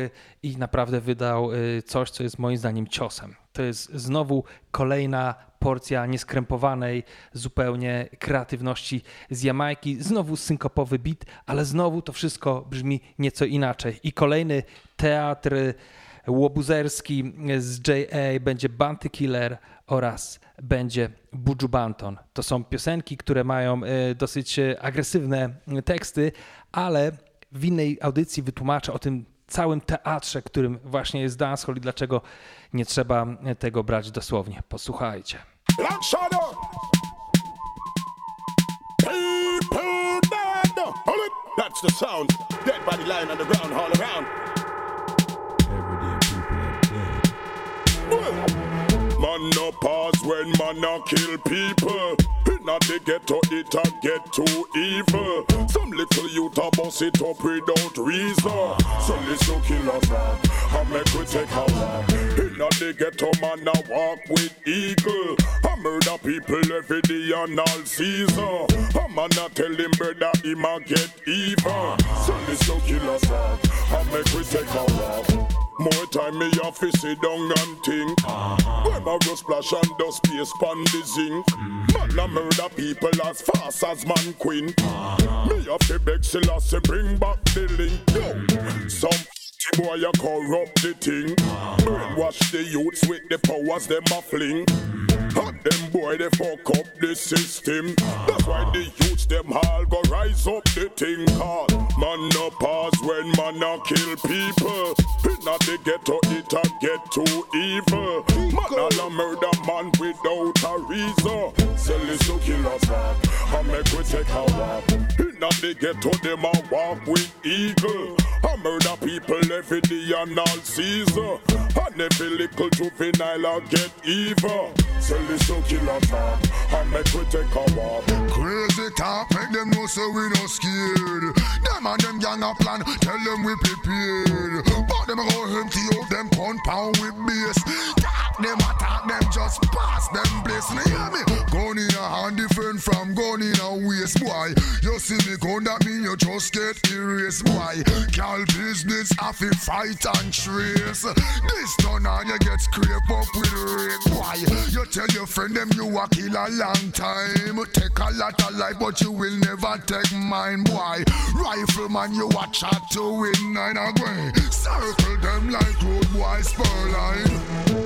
i naprawdę wydał coś, co jest moim zdaniem ciosem. To jest znowu kolejna porcja nieskrępowanej zupełnie kreatywności z Jamajki, znowu synkopowy beat, ale znowu to wszystko brzmi nieco inaczej. I kolejny teatr łobuzerski z J.A. będzie Bounty Killer oraz będzie Buju Banton. To są piosenki, które mają e, dosyć e, agresywne teksty, ale w innej audycji wytłumaczę o tym całym teatrze, którym właśnie jest dancehall i dlaczego nie trzeba tego brać dosłownie. Posłuchajcie. That's the sound. Dead body lying on the ground all around. Man no pause when man no kill people. Inna the ghetto it a get too evil. Some little youth a bust it up without reason. So listen kill us and make we take a walk. Inna the ghetto man a walk with eagle. I murder people every day and all season. I'm not tell him brother him a get even. So this so kill us all. I make we take a walk. More time me have to sit down and think. Uh-huh. When my rust splash and dust space pan the zinc. Mm-hmm. Man a murder people as fast as man queen. Me have to beg Selassie bring back the link. Yo, some boy a corrupt the thing. Brainwash the youths with the powers them a fling. And them boy they fuck up the system. That's why the youths them all go rise up the thing called man no pause when man a kill people. Inna the ghetto it a get too evil. Man a murder man without a reason. Sell this to kill us all. I make we take a walk. Inna the ghetto them a walk with eagle. I murder people every day and all season. And every little juvenile I get evil. Sell this to kill us all. I make we take a walk. Crazy talk, make them know so we no scared. Them and them gang a plan, tell them we prepared. But them go empty out them compound with base. Talk them attack them, just pass them place. Now hear me? Gun in a hand different from gun in a waist, boy. You see me gun, that mean you just get erased, boy. Cal business, I fi fight and trace. This done and you get scrape up with rape, boy. You tell your friend them you a kill a long time. Take a lot of life, but you will never take mine, boy. Rifleman, you a chat to win nine away. Circle them like road boy.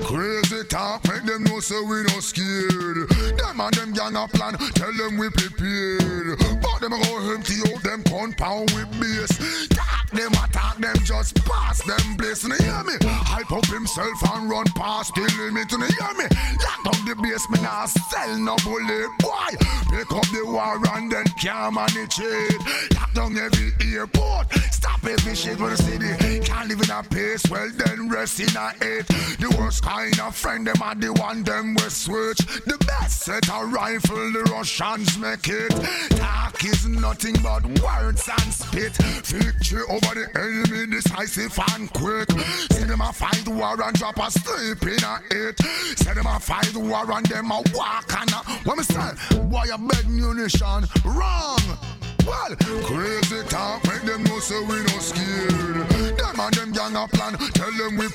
Crazy talk, make them know so we no scared. Them and them gang a plan, tell them we prepared. But them go empty out them compound with base. Talk them attack them, just pass them place. Now hear me? Hype up himself and run past the limit. Now hear me? Lock down the base, me nah sell no bullet, boy. Pick up the war and then can't manage it. Lock down every airport, stop every shit for the city. Can't live in a pace, well then rest in a it. The worst kind of friend, them are the one them we switch. The best set a rifle, the Russians make it. Talk is nothing but words and spit. Victory over the enemy, decisive and quick. See them a fight war and drop a sleep in a it. See them a fight war and them a walk and a. What me say? Boy, a beg munition. Wrong. Well, crazy talk, make them know so we no scared. Them and them gang a plan, tell them we.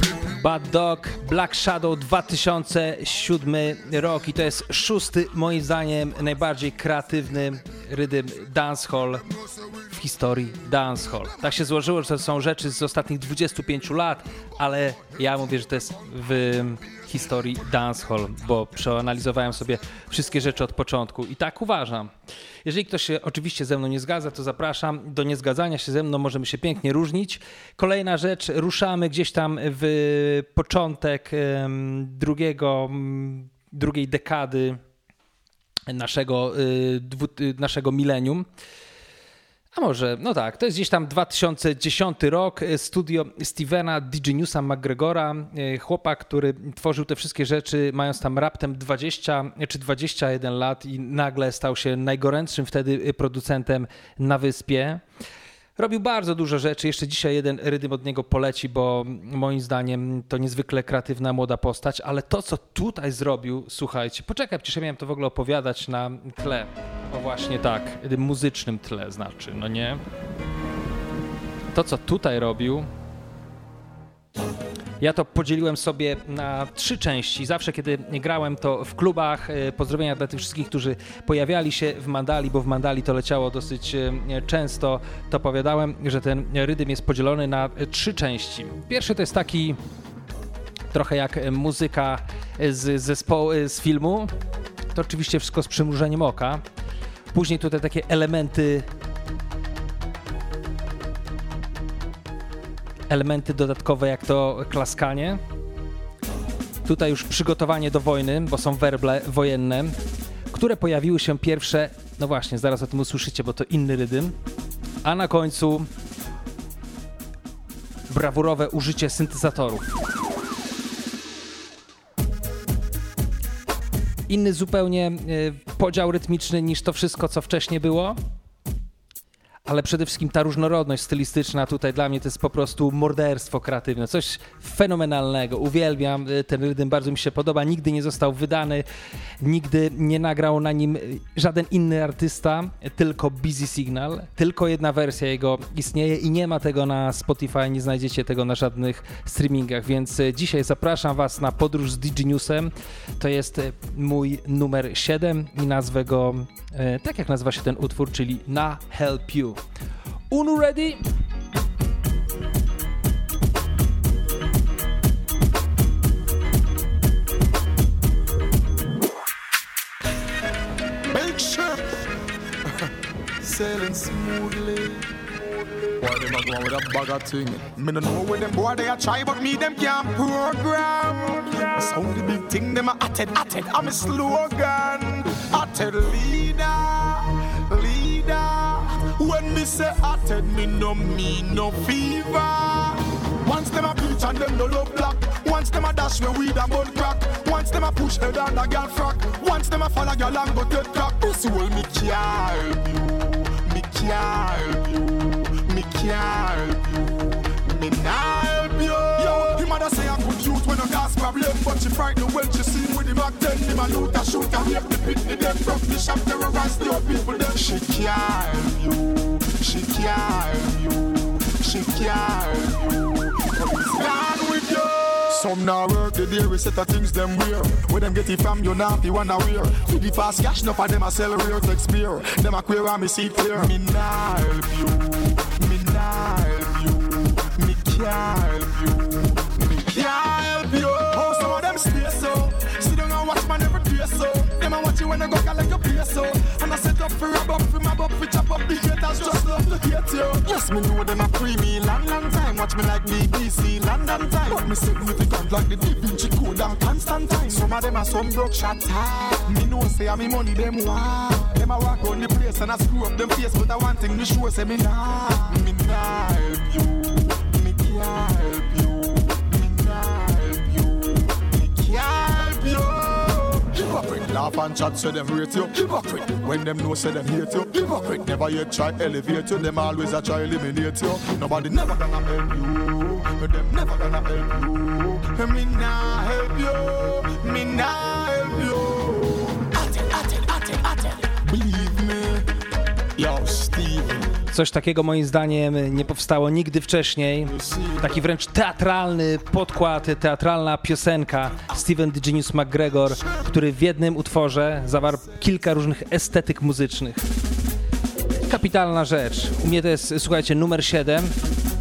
Bad Dog, Black Shadow 2007 rok i to jest szósty, moim zdaniem, najbardziej kreatywny rydym dancehall w historii dancehall. Tak się złożyło, że to są rzeczy z ostatnich 25 lat, ale ja mówię, że to jest w historii dancehall, bo przeanalizowałem sobie wszystkie rzeczy od początku i tak uważam. Jeżeli ktoś się oczywiście ze mną nie zgadza, to zapraszam do niezgadzania się ze mną, możemy się pięknie różnić. Kolejna rzecz, ruszamy gdzieś tam w początek drugiego, drugiej dekady naszego, y, y, naszego milenium. A może, no tak, to jest gdzieś tam 2010 rok, y, studio Stevena Digeniusa McGregora, y, chłopak, który tworzył te wszystkie rzeczy, mając tam raptem 20 czy 21 lat i nagle stał się najgorętszym wtedy producentem na wyspie. Robił bardzo dużo rzeczy. Jeszcze dzisiaj jeden rydym od niego poleci, bo moim zdaniem to niezwykle kreatywna młoda postać, ale to, co tutaj zrobił, słuchajcie, poczekaj, przecież ja miałem to w ogóle opowiadać na tle. O właśnie tak, muzycznym tle znaczy, no nie? To, co tutaj robił, ja to podzieliłem sobie na trzy części. Zawsze, kiedy grałem to w klubach, e, pozdrowienia dla tych wszystkich, którzy pojawiali się w Mandali, bo w Mandali to leciało dosyć e, często, to opowiadałem, że ten rydym jest podzielony na e, trzy części. Pierwszy to jest taki trochę jak muzyka z zespołu, z filmu. To oczywiście wszystko z przymrużeniem oka. Później tutaj takie elementy elementy dodatkowe, jak to klaskanie. Tutaj już przygotowanie do wojny, bo są werble wojenne, które pojawiły się pierwsze, no właśnie, zaraz o tym usłyszycie, bo to inny rydym. A na końcu brawurowe użycie syntezatorów. Inny zupełnie y, podział rytmiczny niż to wszystko, co wcześniej było ale przede wszystkim ta różnorodność stylistyczna tutaj dla mnie to jest po prostu morderstwo kreatywne, coś fenomenalnego. Uwielbiam y, ten rytm, bardzo mi się podoba. Nigdy nie został wydany, nigdy nie nagrał na nim y, żaden inny artysta, tylko Busy Signal. Tylko jedna wersja jego istnieje i nie ma tego na Spotify, nie znajdziecie tego na żadnych streamingach, więc y, dzisiaj zapraszam Was na podróż z DigiNewsem. To jest mój numer 7 i nazwę go tak jak nazywa się ten utwór, czyli Na Help You. Unu ready? Big ship sailing smoothly. Boy, them a go on with a bag of thing. Me no know where them boy they a try, but me them can't program. Sound the big thing, them a atted, atted. I'm a slogan. Atted leader, leader. Me say atted, me no mean no fever. Once them a preach and them no love black. Once them a dash me weed and bun crack. Once them a push head on a girl frack. Once them a follow girl and go dead crack. This will me can't you. Me can't you. Me can't you. Me not help you. Yo, him mother say I'm youth when I gas problem, but she frightened when she see with the back then. Him a loot a shoot and rape the pit, the them broke the shop, terrorize the old people. Then she can't you. She can't you. She can't you. Stand with you. Some now work the day we set of things them wear. Where them get it from, you not be one wear. For the fast cash, enough of them a sell real to spear. Them a queer and me see clear. Me nah help you. Me nah help you. Me can't help you. Me can't help you. Oh, some of them stay so. Sit down and watch man every day so. Them a watch you when I go like a play so. And I set up for rub up, for my up, for chop up the haters just hate you. Yes, me know them a pre me long, long time. Watch me like BBC London time. But me significant like the Da Vinci Code and Constantine. Some of them are some broke shot. Me know say I'm me money them want. Them a walk on the place and I screw up them face. But I want thing me show say me nah, me nah help you. Me can't help you. Laugh and chat, say them rate you. Hypocrite, when them know, say them hate you. Hypocrite, never yet try elevate you. Them always a try eliminate you. Nobody never gonna help you. But them never gonna help you. Me nah help you. Me nah help you. Coś takiego moim zdaniem nie powstało nigdy wcześniej. Taki wręcz teatralny podkład, teatralna piosenka Steven DeGenius McGregor, który w jednym utworze zawarł kilka różnych estetyk muzycznych. Kapitalna rzecz. U mnie to jest, słuchajcie, numer 7,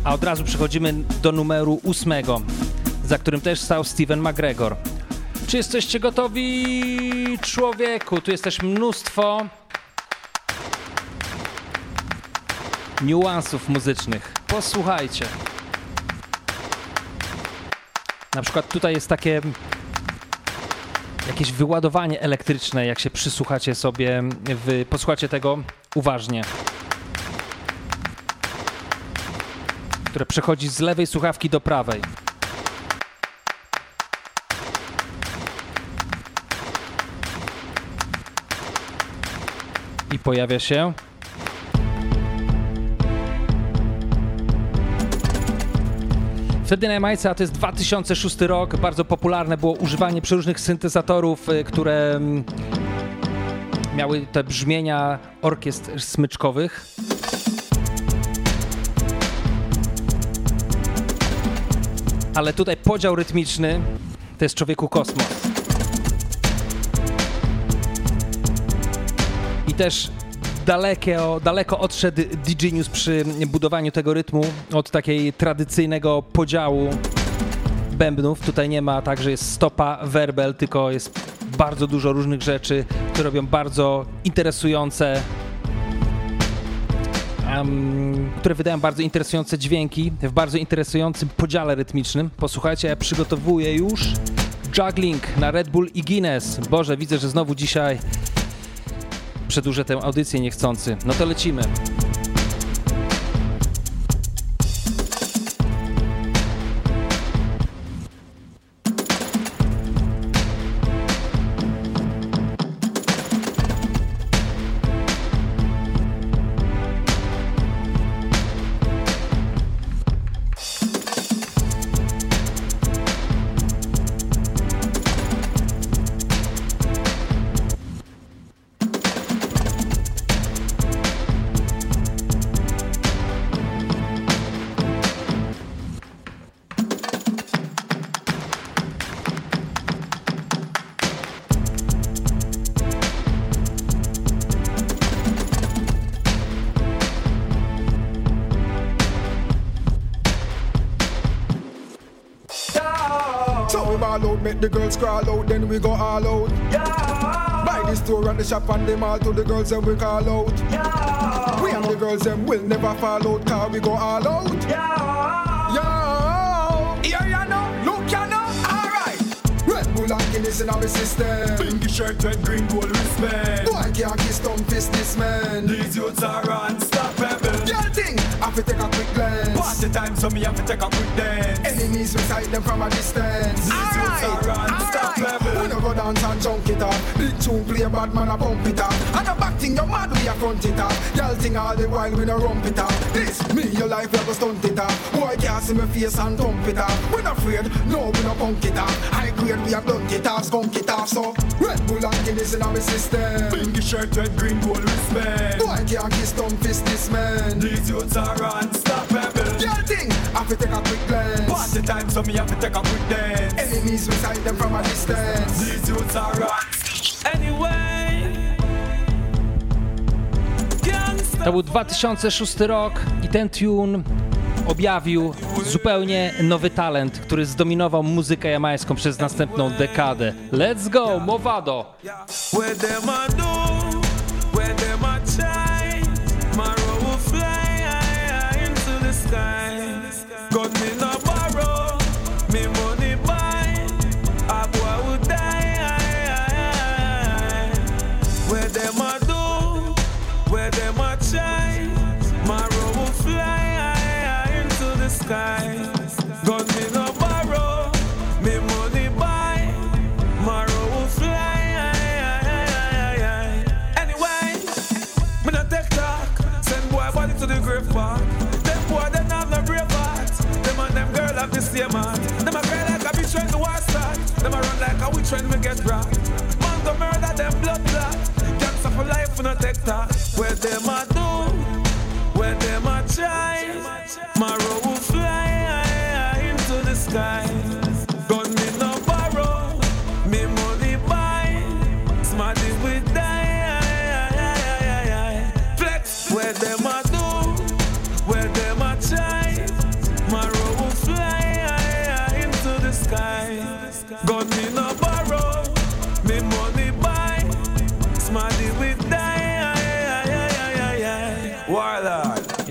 a od razu przechodzimy do numeru 8, za którym też stał Steven McGregor. Czy jesteście gotowi, człowieku? Tu jest też mnóstwo niuansów muzycznych. Posłuchajcie. Na przykład tutaj jest takie jakieś wyładowanie elektryczne, jak się przysłuchacie sobie, w, posłuchacie tego uważnie. Które przechodzi z lewej słuchawki do prawej. I pojawia się Wtedy na Jamajce, a to jest 2006 rok, bardzo popularne było używanie przeróżnych syntezatorów, y, które mm, miały te brzmienia orkiestr smyczkowych. Ale tutaj podział rytmiczny to jest człowieku kosmos. I też dalekie, daleko odszedł DJ News przy budowaniu tego rytmu od takiej tradycyjnego podziału bębnów. Tutaj nie ma tak, że jest stopa, werbel, tylko jest bardzo dużo różnych rzeczy, które robią bardzo interesujące um, które wydają bardzo interesujące dźwięki w bardzo interesującym podziale rytmicznym. Posłuchajcie, ja przygotowuję już juggling na Red Bull i Guinness. Boże, widzę, że znowu dzisiaj przedłużę tę audycję niechcący. No to lecimy. The girls crawl out, then we go all out. Yeah. Buy the store and the shop and them all to the girls and we call out. Yeah. We and the girls them will never fall out, car we go all out. Yeah. Yeah. Here you know, look you know, alright. Red Bull and Guinness in our system. Pinky shirt, red, green, gold wristband. Boy can't kiss thumb fist this man. These youths are unstoppable. Girl thing, to take a quick glance. Party time, so me have to take a quick dance. Enemies we them from a distance. Youths are. We no go dance and junk it up. Big tune play bad man a pump it up. And the back thing you mad we a front it up. Girl thing all the while we no rump it up. This me your life you go stunt it up. Boy can't see me face and thump it up. We not afraid, no we no punk it up. High grade we a blunt it off, skunk it off. So Red Bull and Guinness in our system. Pinky shirt, red, green, gold wristband. Boy can't kiss thumb fist this These youths are unstoppable. Girl thing, have to take a quick glance. Party time, so me have to take a quick dance. Enemies we sight them from a distance. These youths are unstoppable. Anyway. To był 2006 rok i ten tune objawił zupełnie nowy talent, który zdominował muzykę jamańską przez następną dekadę. Let's go, Movado! Where the same heart. Them a cry like a bitch when the war start. Them a run like a witch when we get rocked. Man go murder them blood clot. Gangsta for life we not take talk. Where them a do, where them a try. My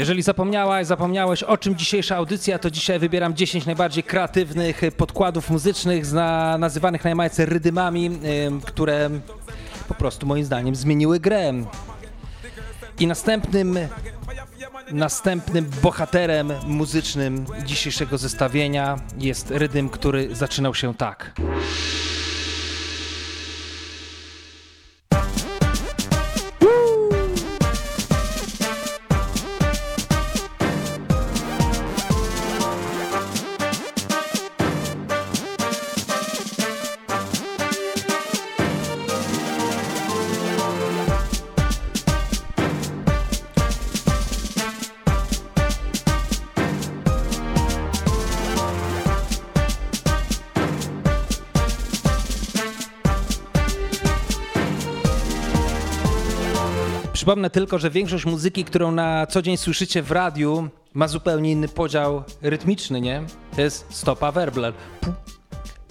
Jeżeli zapomniałaś, zapomniałeś o czym dzisiejsza audycja, to dzisiaj wybieram 10 najbardziej kreatywnych podkładów muzycznych zna, nazywanych na Jamajce rydymami, ym, które po prostu moim zdaniem zmieniły grę. I następnym Następnym bohaterem muzycznym dzisiejszego zestawienia jest rydym, który zaczynał się tak. Przypomnę tylko, że większość muzyki, którą na co dzień słyszycie w radiu, ma zupełnie inny podział rytmiczny, nie? To jest stopa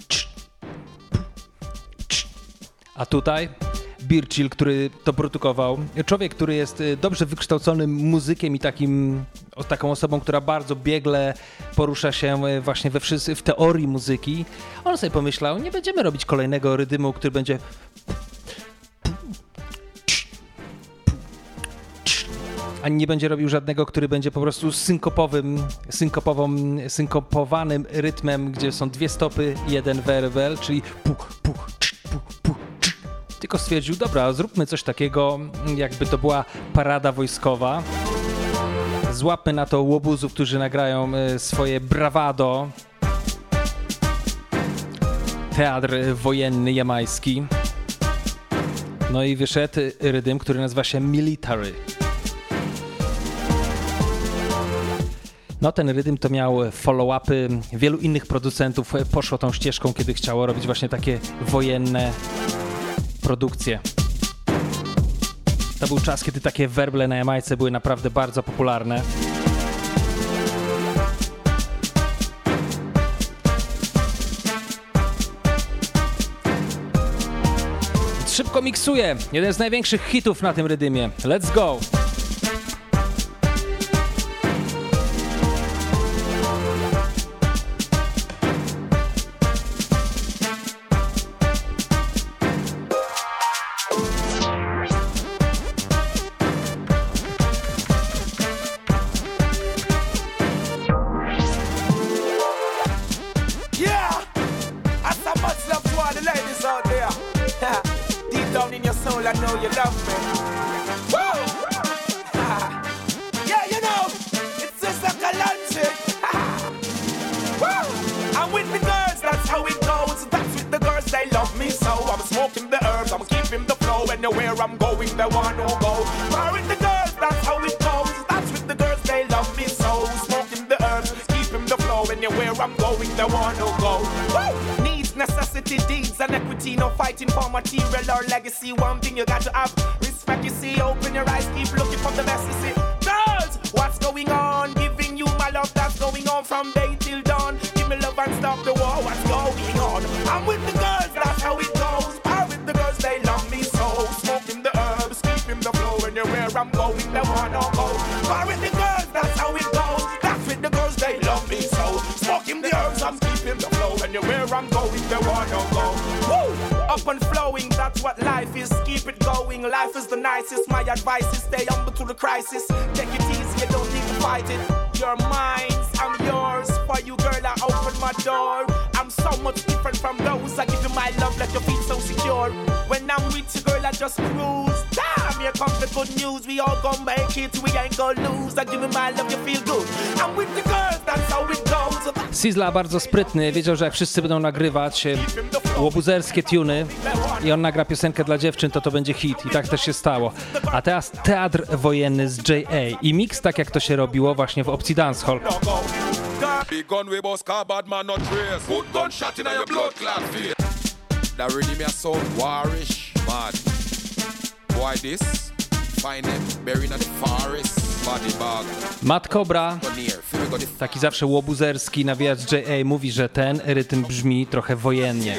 cz. A tutaj Birchill, który to produkował, człowiek, który jest y, dobrze wykształconym muzykiem i takim, taką osobą, która bardzo biegle porusza się y, właśnie we wszyscy, w teorii muzyki, on sobie pomyślał, nie będziemy robić kolejnego rydymu, który będzie ani nie będzie robił żadnego, który będzie po prostu synkopowym, synkopową, synkopowanym rytmem, gdzie są dwie stopy, jeden werbel, czyli pu, pu, cz, pu, pu, cz. Tylko stwierdził, dobra, zróbmy coś takiego, jakby to była parada wojskowa. Złapmy na to łobuzów, którzy nagrają e, swoje brawado. Teatr wojenny jamański. No i wyszedł rydym, który nazywa się Military. No ten rytm to miał follow-upy wielu innych producentów, poszło tą ścieżką, kiedy chciało robić właśnie takie wojenne produkcje. To był czas, kiedy takie werble na Jamajce były naprawdę bardzo popularne. Szybko miksuję. Jeden z największych hitów na tym rydymie. Let's go! Sizzla bardzo sprytny, wiedział, że jak wszyscy będą nagrywać e, łobuzerskie tuny i on nagra piosenkę dla dziewczyn, to to będzie hit i tak też się stało. A teraz teatr wojenny z J.A. i mix tak jak to się robiło właśnie w opcji dancehall. Big gun we car bad man not trace. Gunshot your blood face. That sound warish, mad. Why this? Find them buried in the forest. Matt Cobra, taki zawsze łobuzerski nawijacz J.A. mówi, że ten rytm brzmi trochę wojennie.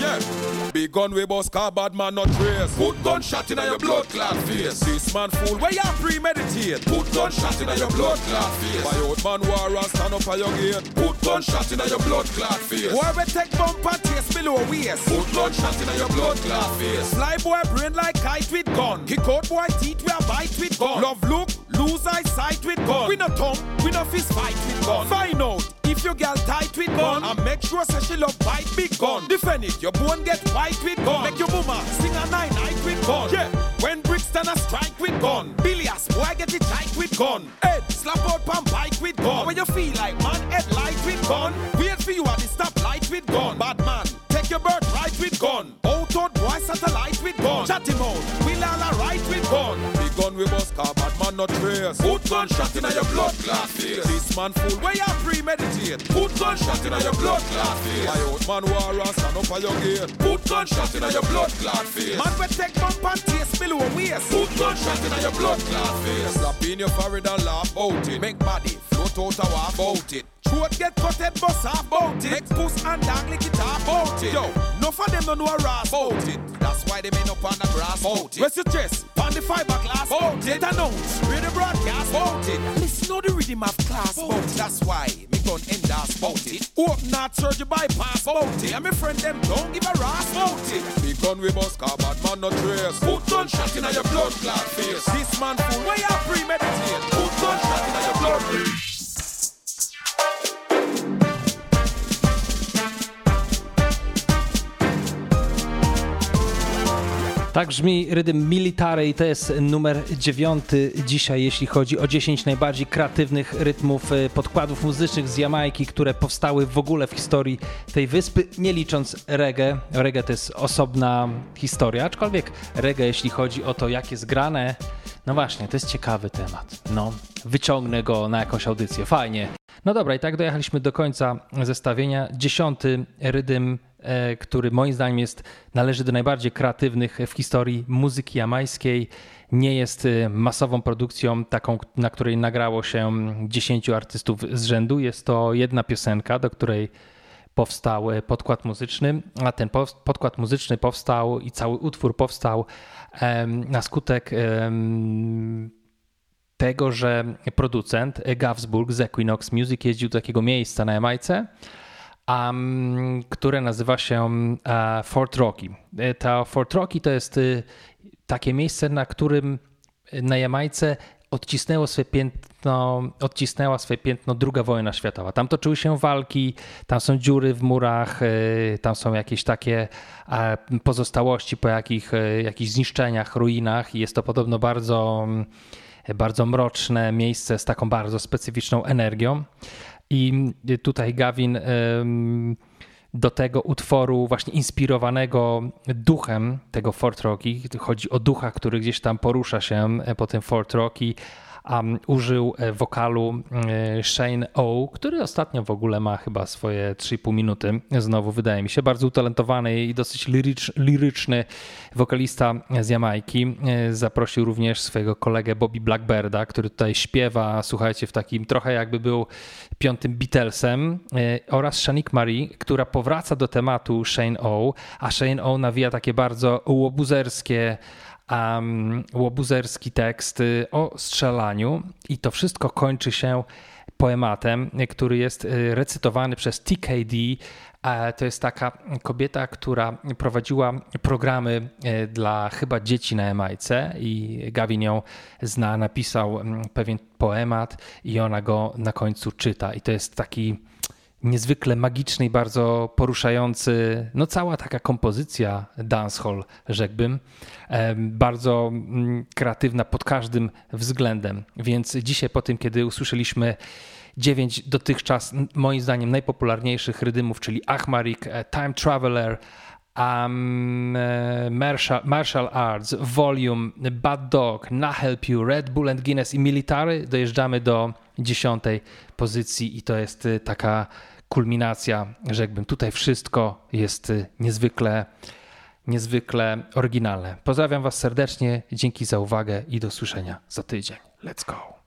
Yeah. Big gun we bust car bad man not trace. Put gunshot in your blood clot face. This man fool where you premeditate. Put gunshot in your blood clot face. My old man war and stand up at your gate. Put gunshot in your blood clot face. Boy we take bump and taste below waist. Put gunshot in your blood clot face. Fly boy brain like kite with gun. Kick out boy teeth we a bite with gun. Love look, lose eyesight with gun. We no tongue, we no fist fight with gun. Find out if your girl tight with gun and make sure say she love bite big gun. Defend it, your bone get white with gun. Make your mama sing a nine night with gun. Yeah, when Brixton a strike with gun. Billias boy get it tight with gun. Head slap out pan bike with gun. When you feel like man head light with gun. Wait for you at the stop light with gun. Bad man, take your right with gun. Out out boy satellite with gun. Chat him out, we'll all a with gun. Gun we bust car bad man not trace. Put gunshot in your blood clot face. This man fool where you premeditate. Put gunshot in your blood clot face. My old man war and stand up at your gate. Put gunshot in your blood clot face. Man we take bump and taste below waist. Put gunshot in your blood clot face. Slap in your forehead and laugh out it. Make body out a walk out it. Throat get cut head bust off bout it. Make puss and dog lick it off bout it. Yo, no for them don't know a ras bout it. That's why they end up on the grass bout it. Rest your chest, on the fiberglass bout it. Announce, read the broadcast bout it. Listen to the rhythm of class bout it. That's why me gun end us bout it. Open heart surgery bypass bout it. And my friend them don't give a ras bout it. Big gun we bust car bad man no trace. Put gunshot in your blood clot face. This man fool where you premeditate. Put gunshot in your blood face. Tak brzmi rydym Military i to jest numer dziewiąty dzisiaj, jeśli chodzi o 10 najbardziej kreatywnych rytmów e, podkładów muzycznych z Jamajki, które powstały w ogóle w historii tej wyspy, nie licząc reggae. Reggae to jest osobna historia, aczkolwiek reggae, jeśli chodzi o to, jak jest grane, no właśnie, to jest ciekawy temat. No, wyciągnę go na jakąś audycję, fajnie. No dobra, i tak dojechaliśmy do końca zestawienia. Dziesiąty rydym e, który moim zdaniem jest, należy do najbardziej kreatywnych w historii muzyki jamańskiej. Nie jest e, masową produkcją, taką, na której nagrało się 10 artystów z rzędu. Jest to jedna piosenka, do której powstał e, podkład muzyczny, a ten po- podkład muzyczny powstał i cały utwór powstał na skutek tego, że producent Gavsburg z Equinox Music jeździł do takiego miejsca na Jamajce, um, które nazywa się e, Fort Rocky. E, Ta Fort Rocky to jest y, takie miejsce, na którym na Jamajce odcisnęło swoje piętno, odcisnęła swoje piętno II wojna światowa. Tam toczyły się walki, tam są dziury w murach, tam są jakieś takie e, pozostałości po jakich, jakichś zniszczeniach, ruinach i jest to podobno bardzo, bardzo mroczne miejsce z taką bardzo specyficzną energią. I tutaj Gavin do tego utworu właśnie inspirowanego duchem tego Fort Rocky, chodzi o ducha, który gdzieś tam porusza się po tym Fort Rocky, um, użył e, wokalu e, Shane O, który ostatnio w ogóle ma chyba swoje 3,5 minuty. Znowu wydaje mi się bardzo utalentowany i dosyć lirycz, liryczny wokalista z Jamajki. E, Zaprosił również swojego kolegę Bobby Blackbirda, który tutaj śpiewa, słuchajcie, w takim trochę jakby był piątym Beatlesem oraz Shanik Marie, która powraca do tematu Shane O, a Shane O nawija takie bardzo łobuzerskie um, łobuzerski tekst o strzelaniu i to wszystko kończy się poematem, który jest y, recytowany przez TKD. To jest taka kobieta, która prowadziła programy y, dla chyba dzieci na Jamajce i Gavin ją zna, napisał mm, pewien poemat i ona go na końcu czyta i to jest taki niezwykle magiczny i bardzo poruszający, no cała taka kompozycja dancehall, rzekłbym, bardzo mm, kreatywna pod każdym względem. Więc dzisiaj po tym, kiedy usłyszeliśmy dziewięć dotychczas moim zdaniem najpopularniejszych rydymów, czyli Achmarik, e, Time Traveler, um, e, Martial, Martial Arts, Volume, Bad Dog, Na Help You, Red Bull and Guinness i Military, dojeżdżamy do dziesiątej pozycji i to jest y, taka kulminacja, rzekłbym. Tutaj wszystko jest y, niezwykle, niezwykle oryginalne. Pozdrawiam Was serdecznie, dzięki za uwagę i do słyszenia za tydzień. Let's go.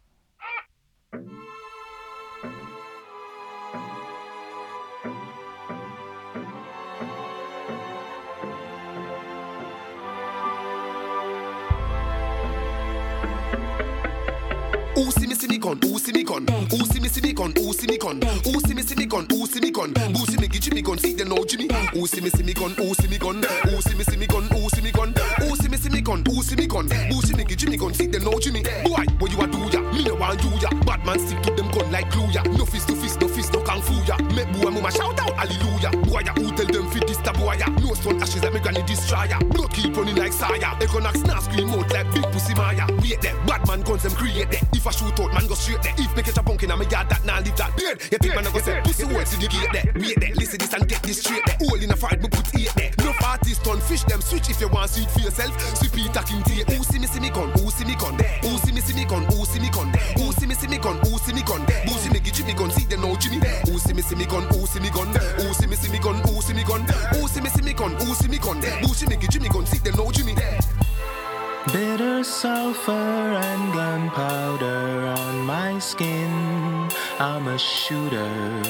Me me gun? Who see me gun? Who see me me gun? Who see me gun? Who see me me gun? Who see me gun? Who see me give Jimmy gun? See them know Jimmy. Who see me see me gun? Who see me gun? Who see me see me gun? Who see me gun? Who see me see me gun? Who see me gun? Who see me give Jimmy gun? See them know Jimmy. Boy, what you a do ya? Me no want you ya. Bad man stick to them gun like glue ya. No fist to fist, no fist, no kung fu ya. Make boy mama shout out hallelujah. Boy ya who tell them fit this the. No stone ashes like me granny destroyer. Blood keep running like Saya. Econox now scream out like big pussy Maya. Wait there, bad man guns them create there. If I shoot out, man go straight there. If me catch a punk in a me yard, that now live that dead. You think man go say pussy words to the gate there? Wait there, listen this and get this straight there. All in a fight, me put eight there. No artist on fish them switch if you want see it for yourself. Sweep it talking to you. Who see me see me gun? Who see me gun? Who see me see me gun? Who see me gun? Who see me see me gun? Who see me gun? Who see me give Jimmy gun? See them know Jimmy. Who see me see me gun? Who see me gun? Who see me see me gun? Who see me gun? Who see me see me gun? Who see me gun? Who see me give Jimmy gun? See them know Jimmy. Bitter sulfur and gunpowder on my skin. I'm a shooter,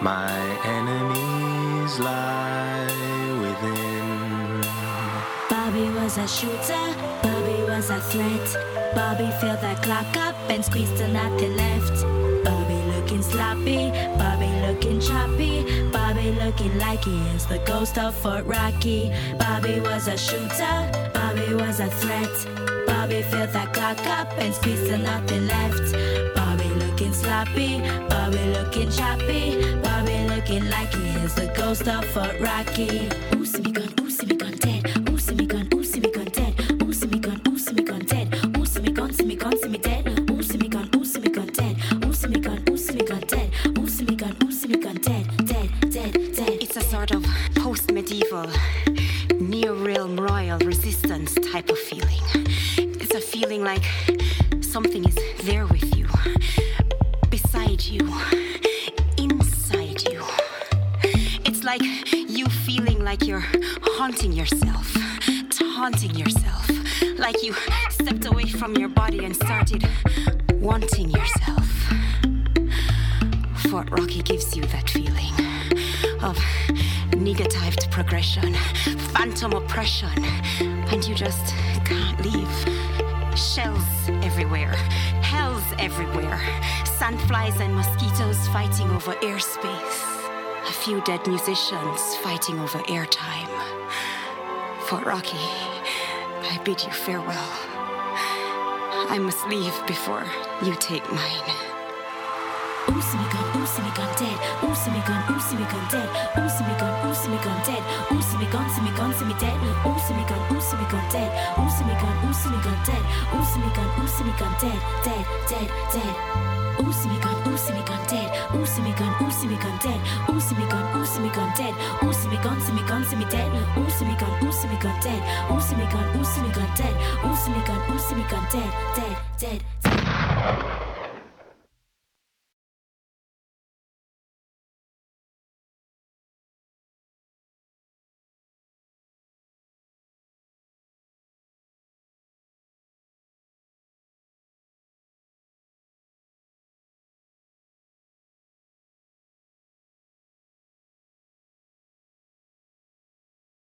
my enemies lie within. Bobby was a shooter, Bobby was a threat. Bobby filled that clock up and squeezed till nothing left. Bobby looking sloppy, Bobby looking choppy, Bobby looking like he is the ghost of Fort Rocky. Bobby was a shooter, Bobby was a threat. Bobby filled that clock up and squeezed till nothing left. Bobby looking sloppy, Bobby looking choppy, Bobby looking like he is the ghost of Fort Rocky. Ooh, sandflies and mosquitoes fighting over airspace, a few dead musicians fighting over airtime. For Rocky, I bid you farewell. I must leave before you take mine. Usimigun, Usimigun dead. Usimigun, Usimigun dead. Usimigun, Usimigun dead. Usimigun, Simigun, Simi dead. Usimigun, Usimigun dead. Usimigun, Usimigun dead. Usimigun, Usimigun dead. Dead, dead, dead. Ooh, see me gone, ooh, see me gone dead. Ooh, see me gone, ooh, see me gone dead. Ooh, see me gone, ooh, see me gone dead. Ooh, see me gone, see me gone, see me dead. Ooh, see me gone, ooh, see me gone dead. Ooh, see me gone, ooh, see me gone dead. Ooh, see me gone, ooh, see me gone dead, dead, dead, dead.